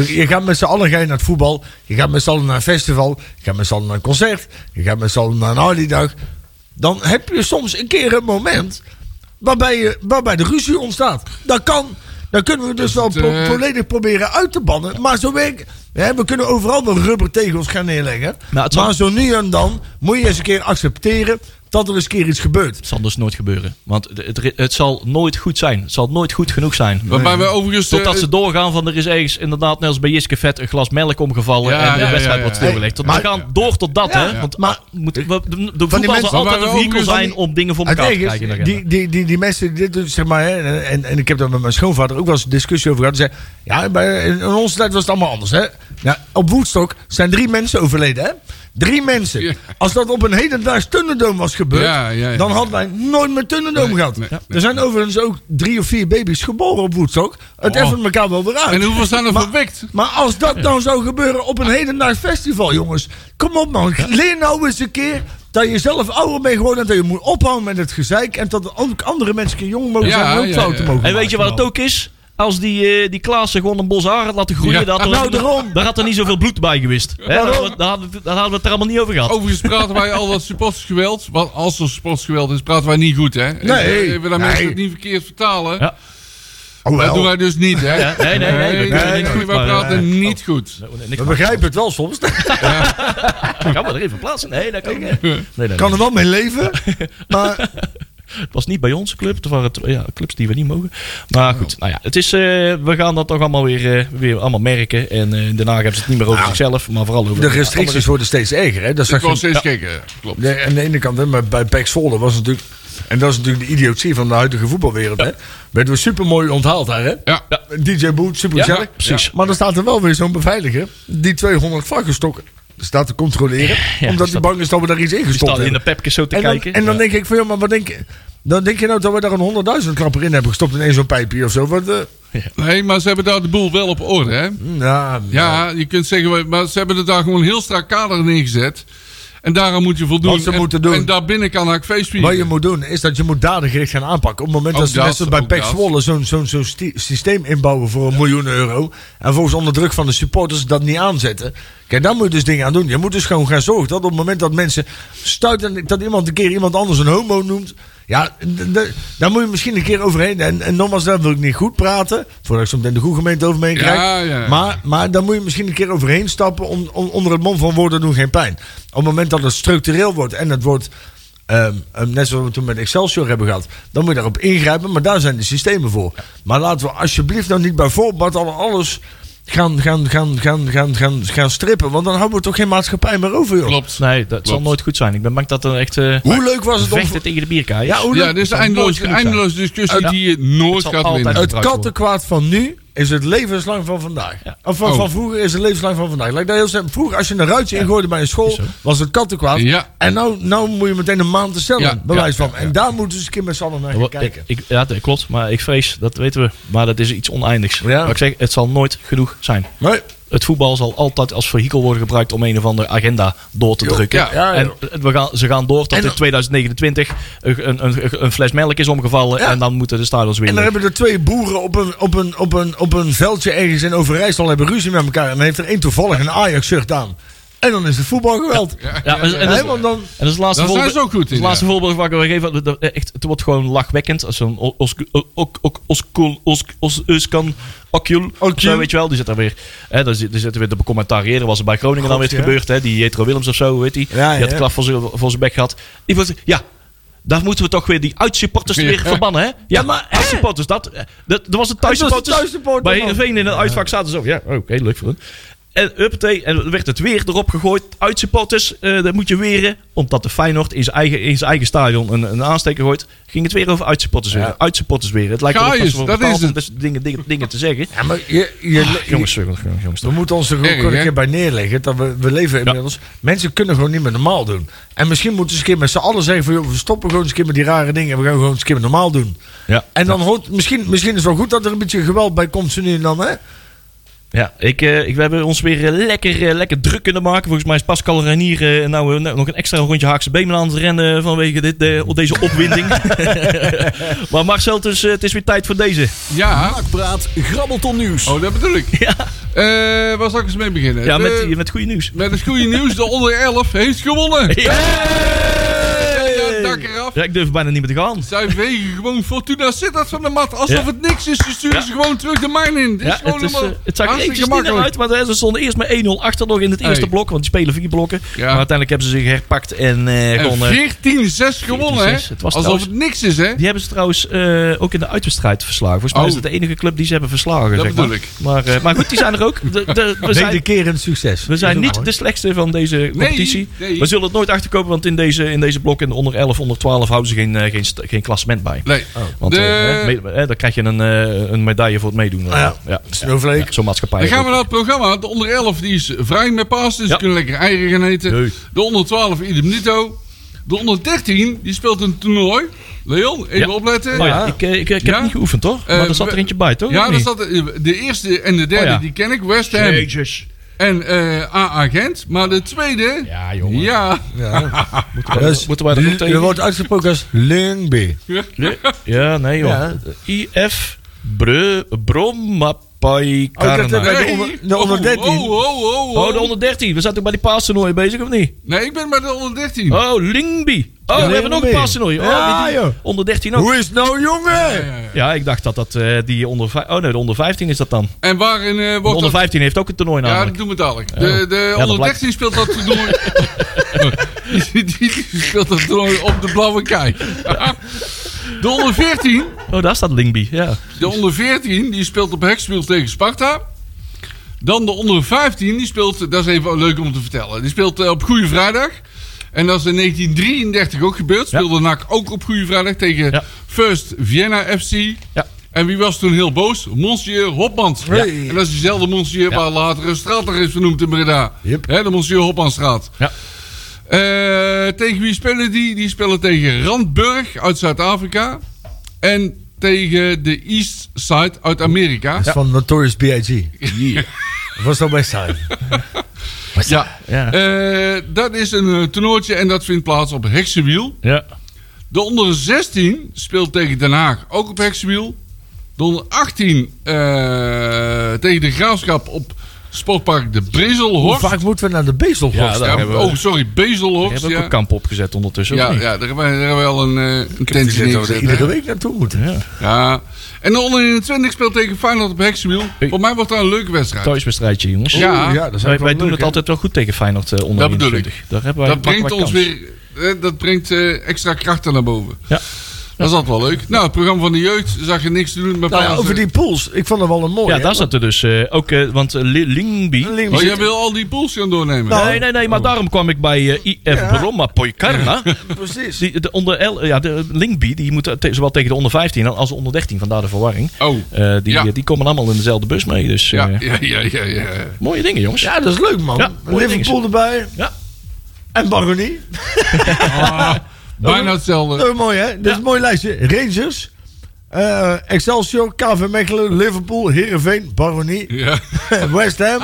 Je gaat met z'n allen ga je naar het voetbal. Je gaat met z'n allen naar een festival. Je gaat met z'n allen naar een concert. Je gaat met z'n allen naar een Harley-dag. Dan heb je soms een keer een moment waarbij, je, waarbij de ruzie ontstaat. Dat kan. Dan kunnen we dus wel pro- eh, volledig proberen uit te bannen. Maar zo werkt... We kunnen overal wel rubbertegels gaan neerleggen. Nou, maar zo nu en dan moet je eens een keer accepteren dat er eens een keer iets gebeurt. Het zal dus nooit gebeuren. Want het, het, zal nooit goed zijn. Het zal nooit goed genoeg zijn. Waarbij we overigens... Totdat eh, ze doorgaan van er is ergens inderdaad net als bij Jiske Vet een glas melk omgevallen Ja, en de ja, wedstrijd ja, wordt stilgelegd. Tot Maar- we gaan door tot dat, Ja, hè? Want maar- moet, we, de, de voetbal mensen- zal altijd een vehikel zijn die- om dingen voor elkaar te krijgen. de die, die, die, die mensen die dit doen, zeg maar, hè, en, en ik heb daar met mijn schoonvader ook wel eens een discussie over gehad. Die zei, ja, bij, in onze tijd was het allemaal anders. Hè? Ja, op Woodstock zijn drie mensen overleden. Hè? Drie mensen. Ja. Als dat op een hedendaags Thunderdome was gebeurd, Ja, ja, ja. dan hadden wij nooit meer Thunderdome Nee, gehad. nee, nee. Er zijn overigens ook drie of vier baby's geboren op Woodstock. Het Oh. effent elkaar wel weer uit. En hoeveel zijn er Maar- verwekt? Maar als dat dan zou gebeuren op een hedendaags festival, jongens. Kom op man, leer nou eens een keer dat je zelf ouder bent geworden. En dat je moet ophouden met het gezeik. En dat ook andere mensen jong mogen Ja, zijn en ook ja, fouten ja. mogen En weet je wat het ook is? Als die, eh die Klaassen gewoon een bos haar had laten groeien, Ja. daar, had er, Nou, daarom. daar had er niet zoveel bloed bij gewist. Hè? Daar, hadden we- daar, hadden we- daar hadden we het er allemaal niet over gehad. Overigens praten wij al dat supportersgeweld. Want als er supportersgeweld is, praten wij niet goed, hè? Nee. Even dat mensen het niet verkeerd vertalen. Ja. Oh, Dat wel. doen wij dus niet, hè? Ja, nee, nee, nee, we nee, niet goed, wij praten eh, niet goed. Niks We begrijpen het wel soms. Gaan we er even plaatsen? Nee, dat kan niet. Nee, nee, kan er wel mee leven. Maar Het was niet bij onze club. Het waren ja, clubs die we niet mogen. Maar goed, nou ja, het is, eh, we gaan dat toch allemaal weer, eh, weer allemaal merken. En eh Haag hebben ze het niet meer over zichzelf, maar vooral over De restricties worden steeds erger. Hè? Dat zag je, steeds gekker, klopt. Nee, aan de ene kant, hè, maar bij Pax Zwolle was het natuurlijk... En dat is natuurlijk de idiotie van de huidige voetbalwereld. Hè? Werden we super mooi onthaald daar. Hè? Ja. DJ Boot, super Ja, gezellig. precies. Maar dan staat er wel weer zo'n beveiliger. Die 200 vlaggenstokken staat te controleren. Ja, omdat die bang is dat we daar iets Die ingestopt staan in hebben. de pepjes zo te En dan, kijken. en dan Ja. denk ik van, ja, maar wat denk je... Dan denk je nou dat we daar een 100.000 klapper in hebben gestopt in één zo'n pijpje of zo. Wat, eh, Nee, maar ze hebben daar de boel wel op orde, hè? ja, Ja, je kunt zeggen, maar ze hebben er daar gewoon heel strak kader neergezet. En daaraan moet je voldoen. Wat ze en, moeten doen. En daarbinnen kan ik feest vieren. Wat je moet doen is dat je moet dadengericht gaan aanpakken. Op het moment Ook dat ze dat, net zoals bij dat. Zwolle zo'n zo'n systeem inbouwen voor een miljoen euro. En volgens onder druk van de supporters dat niet aanzetten. Kijk, daar moet je dus dingen aan doen. Je moet dus gewoon gaan zorgen dat op het moment dat mensen stuiten dat iemand een keer iemand anders een homo noemt. Ja, daar moet je misschien een keer overheen. En, en nogmaals, daar wil ik niet goed praten. Voordat ik zo meteen de goede gemeente over me heen krijg. Ja, ja, ja. Maar, maar daar moet je misschien een keer overheen stappen. Om, om, onder het mom van woorden doen geen pijn. Op het moment dat het structureel wordt en het wordt Ehm, ehm, net zoals we toen met Excelsior hebben gehad. Dan moet je daarop ingrijpen, maar daar zijn de systemen voor. Maar laten we alsjeblieft nou niet bij voorbaat al alles gaan, gaan, gaan, gaan, gaan, gaan, gaan strippen. Want dan houden we toch geen maatschappij meer over, joh. Klopt. Nee, dat zal nooit goed zijn. Ik ben bang dat er echt eh Hoe leuk was het om... vechten tegen de bierkaai. Ja, hoe Ja, dit is zijn. eindeloos discussie Ja. die je nooit gaat winnen. Het kattenkwaad van nu is het levenslang van vandaag. Ja. Of van, Oh. van vroeger is het levenslang van vandaag. Ik dat heel simpel. Vroeger, als je een ruitje ingooide bij een school, was het kattenkwaad. Ja. En nou, nou moet je meteen een maand te stellen, Ja, bewijs ja, van. En daar moeten ze eens een keer met z'n allen naar gaan kijken. Ik, ja, dat klopt. Maar ik vrees, dat weten we. Maar dat is iets oneindigs. Ja. Maar ik zeg, het zal nooit genoeg zijn. Nee. Het voetbal zal altijd als vehikel worden gebruikt om een of andere agenda door te Jo, drukken. ja, ja, en we gaan, ze gaan door tot En- in 2029 een, een, een, fles melk is omgevallen. En dan moeten de stadions weer En dan hebben er twee boeren op een, op, een, op, een, op een veldje ergens in Overijssel hebben ruzie met elkaar. En dan heeft er één toevallig een Ajax-shirt aan. En dan is het voetbal geweld. Ja, en, dan, en dat is het laatste zijn voorbeeld. ze ook goed in, Het laatste ja. voorbeeld wat ik wil geven. Echt, het wordt gewoon lachwekkend. Als zo'n os- os- ook- ook- Oskul- os- os- Uskan Okjul. weet je wel. Die zit daar weer. Hè, daar zit- die zitten weer te becommentariëren. Was er bij Groningen dan weer gebeurd. Hè? Die Jetro Willems of zo, weet die. Ja, die had ja. klap voor zijn voor zijn bek gehad. Die wordt, ja. Daar moeten we toch weer die uitsupporters Ja. weer verbannen, hè? Ja, maar uitsupporters, dat, dat, dat was het Het was de thuissupporters. thuissupporter, Bij. Heerenveen in het uitvak zaten ze zo. Ja, oké, leuk voor hun. En huppatee, en werd het weer erop gegooid. Uitsupporters, eh dat moet je weren. Omdat de Feyenoord in zijn eigen, in zijn eigen stadion een, een aansteker gooit. Ging het weer over uitsupporters weer. Uitsupporters weer. Het lijkt eens, dat dat is het. dingen, dingen, dingen te zeggen. ja, maar je, je, Jongens, jongens, jongens. we moeten ons er ook een keer bij neerleggen. Dat we, we leven inmiddels. Mensen kunnen gewoon niet meer normaal doen. En misschien moeten ze een keer met z'n allen zeggen: van, joh, we stoppen gewoon eens een keer met die rare dingen. En we gaan gewoon eens een keer normaal doen. Ja, En dan hoort, misschien, misschien is het wel goed dat er een beetje geweld bij komt. Zo nu en dan, hè? Ja ik, eh, ik, we hebben ons weer eh, lekker, eh, lekker druk kunnen maken. Volgens mij is Pascal Renier nou, eh, nog een extra rondje Haakse Beemen aan het rennen vanwege dit, eh, deze opwinding. maar Marcel, het is, het is weer tijd voor deze. Ja, Nakpraat, grabbelton nieuws. oh, dat bedoel ik. Ja, Eh, waar zal ik eens mee beginnen? ja De- met, met goede nieuws. met het goede nieuws. De onder 11 heeft gewonnen. Ja, dak eraf. Ja, ik durf bijna niet meer te gaan. Zij wegen gewoon Fortuna Sittard van de mat. Alsof Ja. het niks is. Ze sturen Ja. ze gewoon terug de mijn in. Dit Ja, is gewoon het, is, eh, het zag er eventjes niet uit, maar ze stonden eerst met 1-0 achter nog in het eerste Hey. blok. Want die spelen vier blokken. Ja. Maar uiteindelijk hebben ze zich herpakt en eh, En gewoon... eh, 14-6 gewonnen, hè? 14-6. Het was Alsof trouwens- het niks is, hè? die hebben ze trouwens eh, ook in de uitwedstrijd verslagen. Volgens mij Oh. is het de enige club die ze hebben verslagen. Dat zeg bedoel maar. ik. Maar, eh, maar goed, die zijn er ook. De, de, we zijn, Wederkerend succes. we zijn Dat niet mooi. de slechtste van deze competitie. We zullen het nooit achterkomen, want in deze, in deze blok in de onder 11, onder 12 houden ze geen, eh, geen, geen klassement bij. Nee. Want De- eh, dan krijg je een, eh, een medaille voor het meedoen. Ah ja. ja. Snowflake. Ja, Zo'n maatschappij. Dan gaan we naar het programma. De onder 11 die is vrij met paas, dus Ja. ze kunnen lekker eieren gaan eten. Nee. De onder 12 idem dito. De onder 13 die speelt een toernooi. Leon, even Ja. opletten. Oh ja, ik, ik, ik heb Ja? niet geoefend, toch? Maar er zat er eentje bij, toch? Ja, niet? staat de, de eerste en de derde, Oh ja. die ken ik. West Ham Jezus. En eh AA Gent. Maar de tweede... Ja, jongen. Ja, Moeten, wij, Dat is- moeten wij er Er tegen? wordt uitgesproken als Lungby. Ja, nee joh. Ja. IF Bre, Brommapai Oh, Karna. Bij de onder- de onder 13. Oh, oh, oh, oh. Oh, de onder 13. We zaten ook bij die paastoernooi bezig, of niet? Nee, ik ben bij de onder 13. Oh, Lingby. Oh, Ja, we hebben nog een paastoernooi. Oh, Ja, die- die- joh. onder 13 ook. Hoe is het nou, jongen? Ja, ik dacht dat dat eh, die onder... Oh nee, de onder 15 is dat dan. En waarin De wordt onder dat... 15 heeft ook een toernooi Ja, dat namelijk. doen we dadelijk. De, de onder blijkt. 13 speelt dat toernooi... die speelt dat toernooi op de blauwe kei. De onder 14, Oh, daar staat Lingby. Ja. de onder 14 die speelt op Hekspiel tegen Sparta. Dan de onder 15, die speelt, dat is even leuk om te vertellen. Die speelt eh, op Goede Vrijdag. En dat is in 1933 ook gebeurd. Speelde NAC ook op Goede Vrijdag tegen Ja. First Vienna FC. Ja. En wie was toen heel boos? Monsieur Hopmans. Hey. En dat is diezelfde Monsieur waar later een straat er is vernoemd in Breda. Yep. Hè, de Monsieur Hopmansstraat. Ja. Eh, tegen wie spelen die? Die spelen tegen Randburg uit Zuid-Afrika. En tegen de East Side uit Amerika. Dat is van Notorious B.I.G. Of was dat bij Side? Ja. Ja. Eh, dat is een eh, toernooitje en dat vindt plaats op Heksenwiel. Ja. De onder 16 speelt tegen Den Haag ook op Heksenwiel. De onder 18 eh, tegen de Graafschap op Sportpark de Hoe Brezelhorst. vaak moeten we naar de Bezelhorst? Ja, daar Ja, hebben we- oh, sorry, Ik Bezelhorst. heb ook Ja, een kamp opgezet ondertussen. ja, ja, daar hebben daar hebben wij al een, eh een tentje we er neergezet. iedere week naartoe moeten. Ja. Ja. En de onder 21 speelt tegen Feyenoord op Heksenwiel. Voor mij wordt dat een leuke wedstrijd. Thuiswedstrijdje, jongens. Ja. Dat is Wij, wel doen leuk, het altijd wel goed tegen Feyenoord eh, onder Dat bedoel 21. Daar hebben wij, Dat brengt ons kans. weer eh, dat brengt extra krachten naar boven. Ja. Dat is altijd wel leuk. Nou, het programma van de jeugd zag je niks te doen. Maar Nou ja, over eh, die pools. Ik vond dat wel een mooie. Ja, daar zat er dus eh, ook, eh, want Lingby... Lingby Oh, jij wil al die pools gaan doornemen? Nou, Nee, nee, nee, maar daarom kwam ik bij eh, IF Ja. Bromma Poikarna. Precies. Die, de, onder ja, de Lingby, die moet te- zowel tegen de onder 15 als de onder 13, vandaar de verwarring. Oh, Eh, die, Ja. die komen allemaal in dezelfde bus mee. Dus ja, eh, ja, ja, ja. ja. mooie dingen, jongens. Ja, dat is leuk, man. Ja, mooie Liverpool erbij. Ja. En Baronie. Ah, bijna hetzelfde. Dat is mooi, hè? Dit is een mooi lijstje. Rangers. eh, Excelsior, KV Mechelen, Liverpool, Heerenveen, Baronie, Ja. West Ham.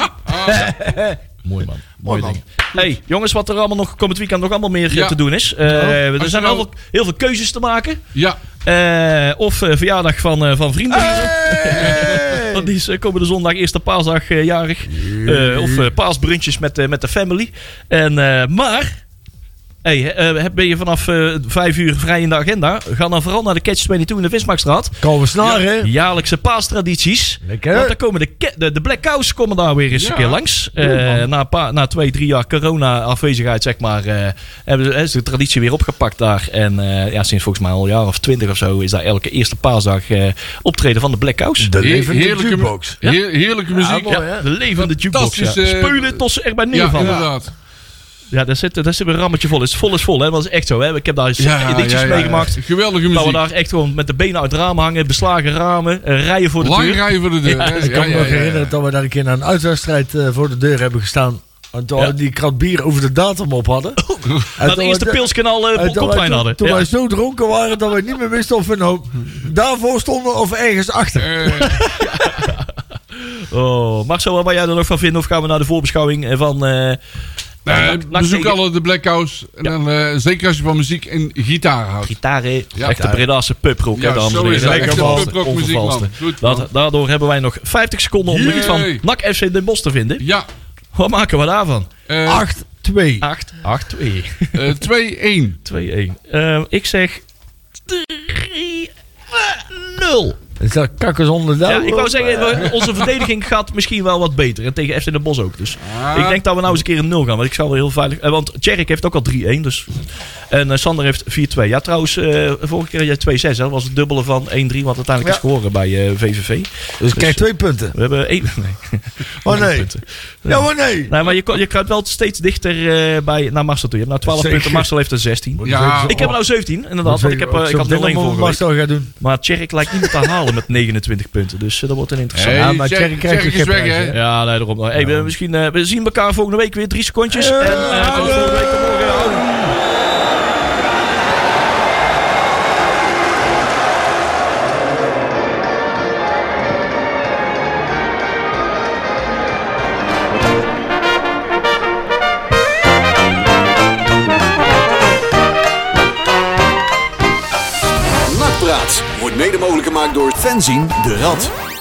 Mooi man. Mooie man. dingen. Hey, jongens, wat er allemaal nog komend weekend nog allemaal meer eh, Ja. te doen is. Eh, er zijn heel, nou- veel, heel veel keuzes te maken. ja. Eh, of eh, verjaardag van, eh, van vrienden. Hey! Want die is komende zondag, eerste paasdag eh, jarig. Eh, of eh, paasbrunches met, eh, met de family. En, eh, maar... Hey, eh, ben je vanaf eh, vijf uur vrij in de agenda? Ga dan vooral naar de Catch 22 in de Vismarktstraat. Kan we snaren? Jaarlijkse paastradities. Lekker. Want dan komen de, de, de Black Cows komen daar weer eens Ja. een keer langs. Eh, na, een paar, na twee, drie jaar corona-afwezigheid, zeg maar, eh, hebben ze, de traditie weer opgepakt daar. En eh, ja, sinds volgens mij al een jaar of twintig of zo is daar elke eerste paasdag eh, optreden van de Black Cows. De levende heerlijke, jukebox. heer- heerlijke muziek. mooi, Ja, hè? De levende jukebox. Speulen tot ze erbij neervallen. Ja, inderdaad. Daar, zit, daar zit een rammetje vol. Het is vol is vol, hè? Dat is echt zo. Hè? Ik heb daar Ja, edities ja, ja, ja. meegemaakt. Geweldige Dat we muziek. daar echt gewoon met de benen uit het raam hangen, beslagen ramen, eh, rijen voor de Lang deur. rijden voor de deur. hè? Ik kan me nog herinneren dat we daar een keer naar een uitwedstrijd eh, voor de deur hebben gestaan. En toen Ja. we die krat bier over de datum op hadden. En Na toen de we- eerste pilskanaal uh, en koplijn hadden. Toen Ja. wij zo dronken waren dat we niet meer wisten of we nou daarvoor stonden of ergens achter. Eh, Oh, Marcel, wat jij er nog van vinden? Of gaan we naar de voorbeschouwing van... eh Nak- Nak bezoek tegen- alle de Black House. En dan, eh, zeker als je van muziek en gitaar houdt. Gitaren, Ja. echte Bredaanse pubrock, hè, Ja, dames en zo is pubrock muziek, man. onvervalste. Goed, man. Dat- Daardoor hebben wij nog 50 seconden om iets van. NAC FC Den Bosch te vinden. Ja. Wat maken we daarvan? eh, 8, 2. 8, 8, 2, eh, 2-1. 2, 1. Eh, ik zeg 3, 0. Is dat kakkers onder de Ja, ik wou zeggen, onze verdediging gaat misschien wel wat beter. En tegen FC Den Bosch ook. Dus Ah. ik denk dat we nou eens een keer een 0 gaan. Want ik zal wel heel veilig... eh, want Tjerk heeft ook al 3-1. Dus. En eh, Sander heeft 4-2. Ja, trouwens, eh, vorige keer had jij 2-6. hè. Dat was het dubbele van 1-3. Wat uiteindelijk Ja. is geworden bij eh, VVV. Dus ik krijg twee punten. We hebben één... Nee. Oh nee. Ja, maar nee. Nee, maar je, je kruipt wel steeds dichter eh, bij, naar Marcel toe. Je hebt nou 12 Zeker. punten. Marcel heeft er 16. Ja, Ik heb er nou 17, inderdaad. Want ik, heb, ik had 0-1 vorige week. Marcel gaat doen. Maar Tjerk lijkt niet te halen met 29 punten. Dus eh, dat wordt een interessant. Hey, Ja, maar Thierry krijgt Jack is weg, hè? Ja, nee, daarom. Hey, we, misschien, eh, we zien elkaar volgende week weer. Drie secondjes. en eh, tot volgende week. Fenzin de Rad.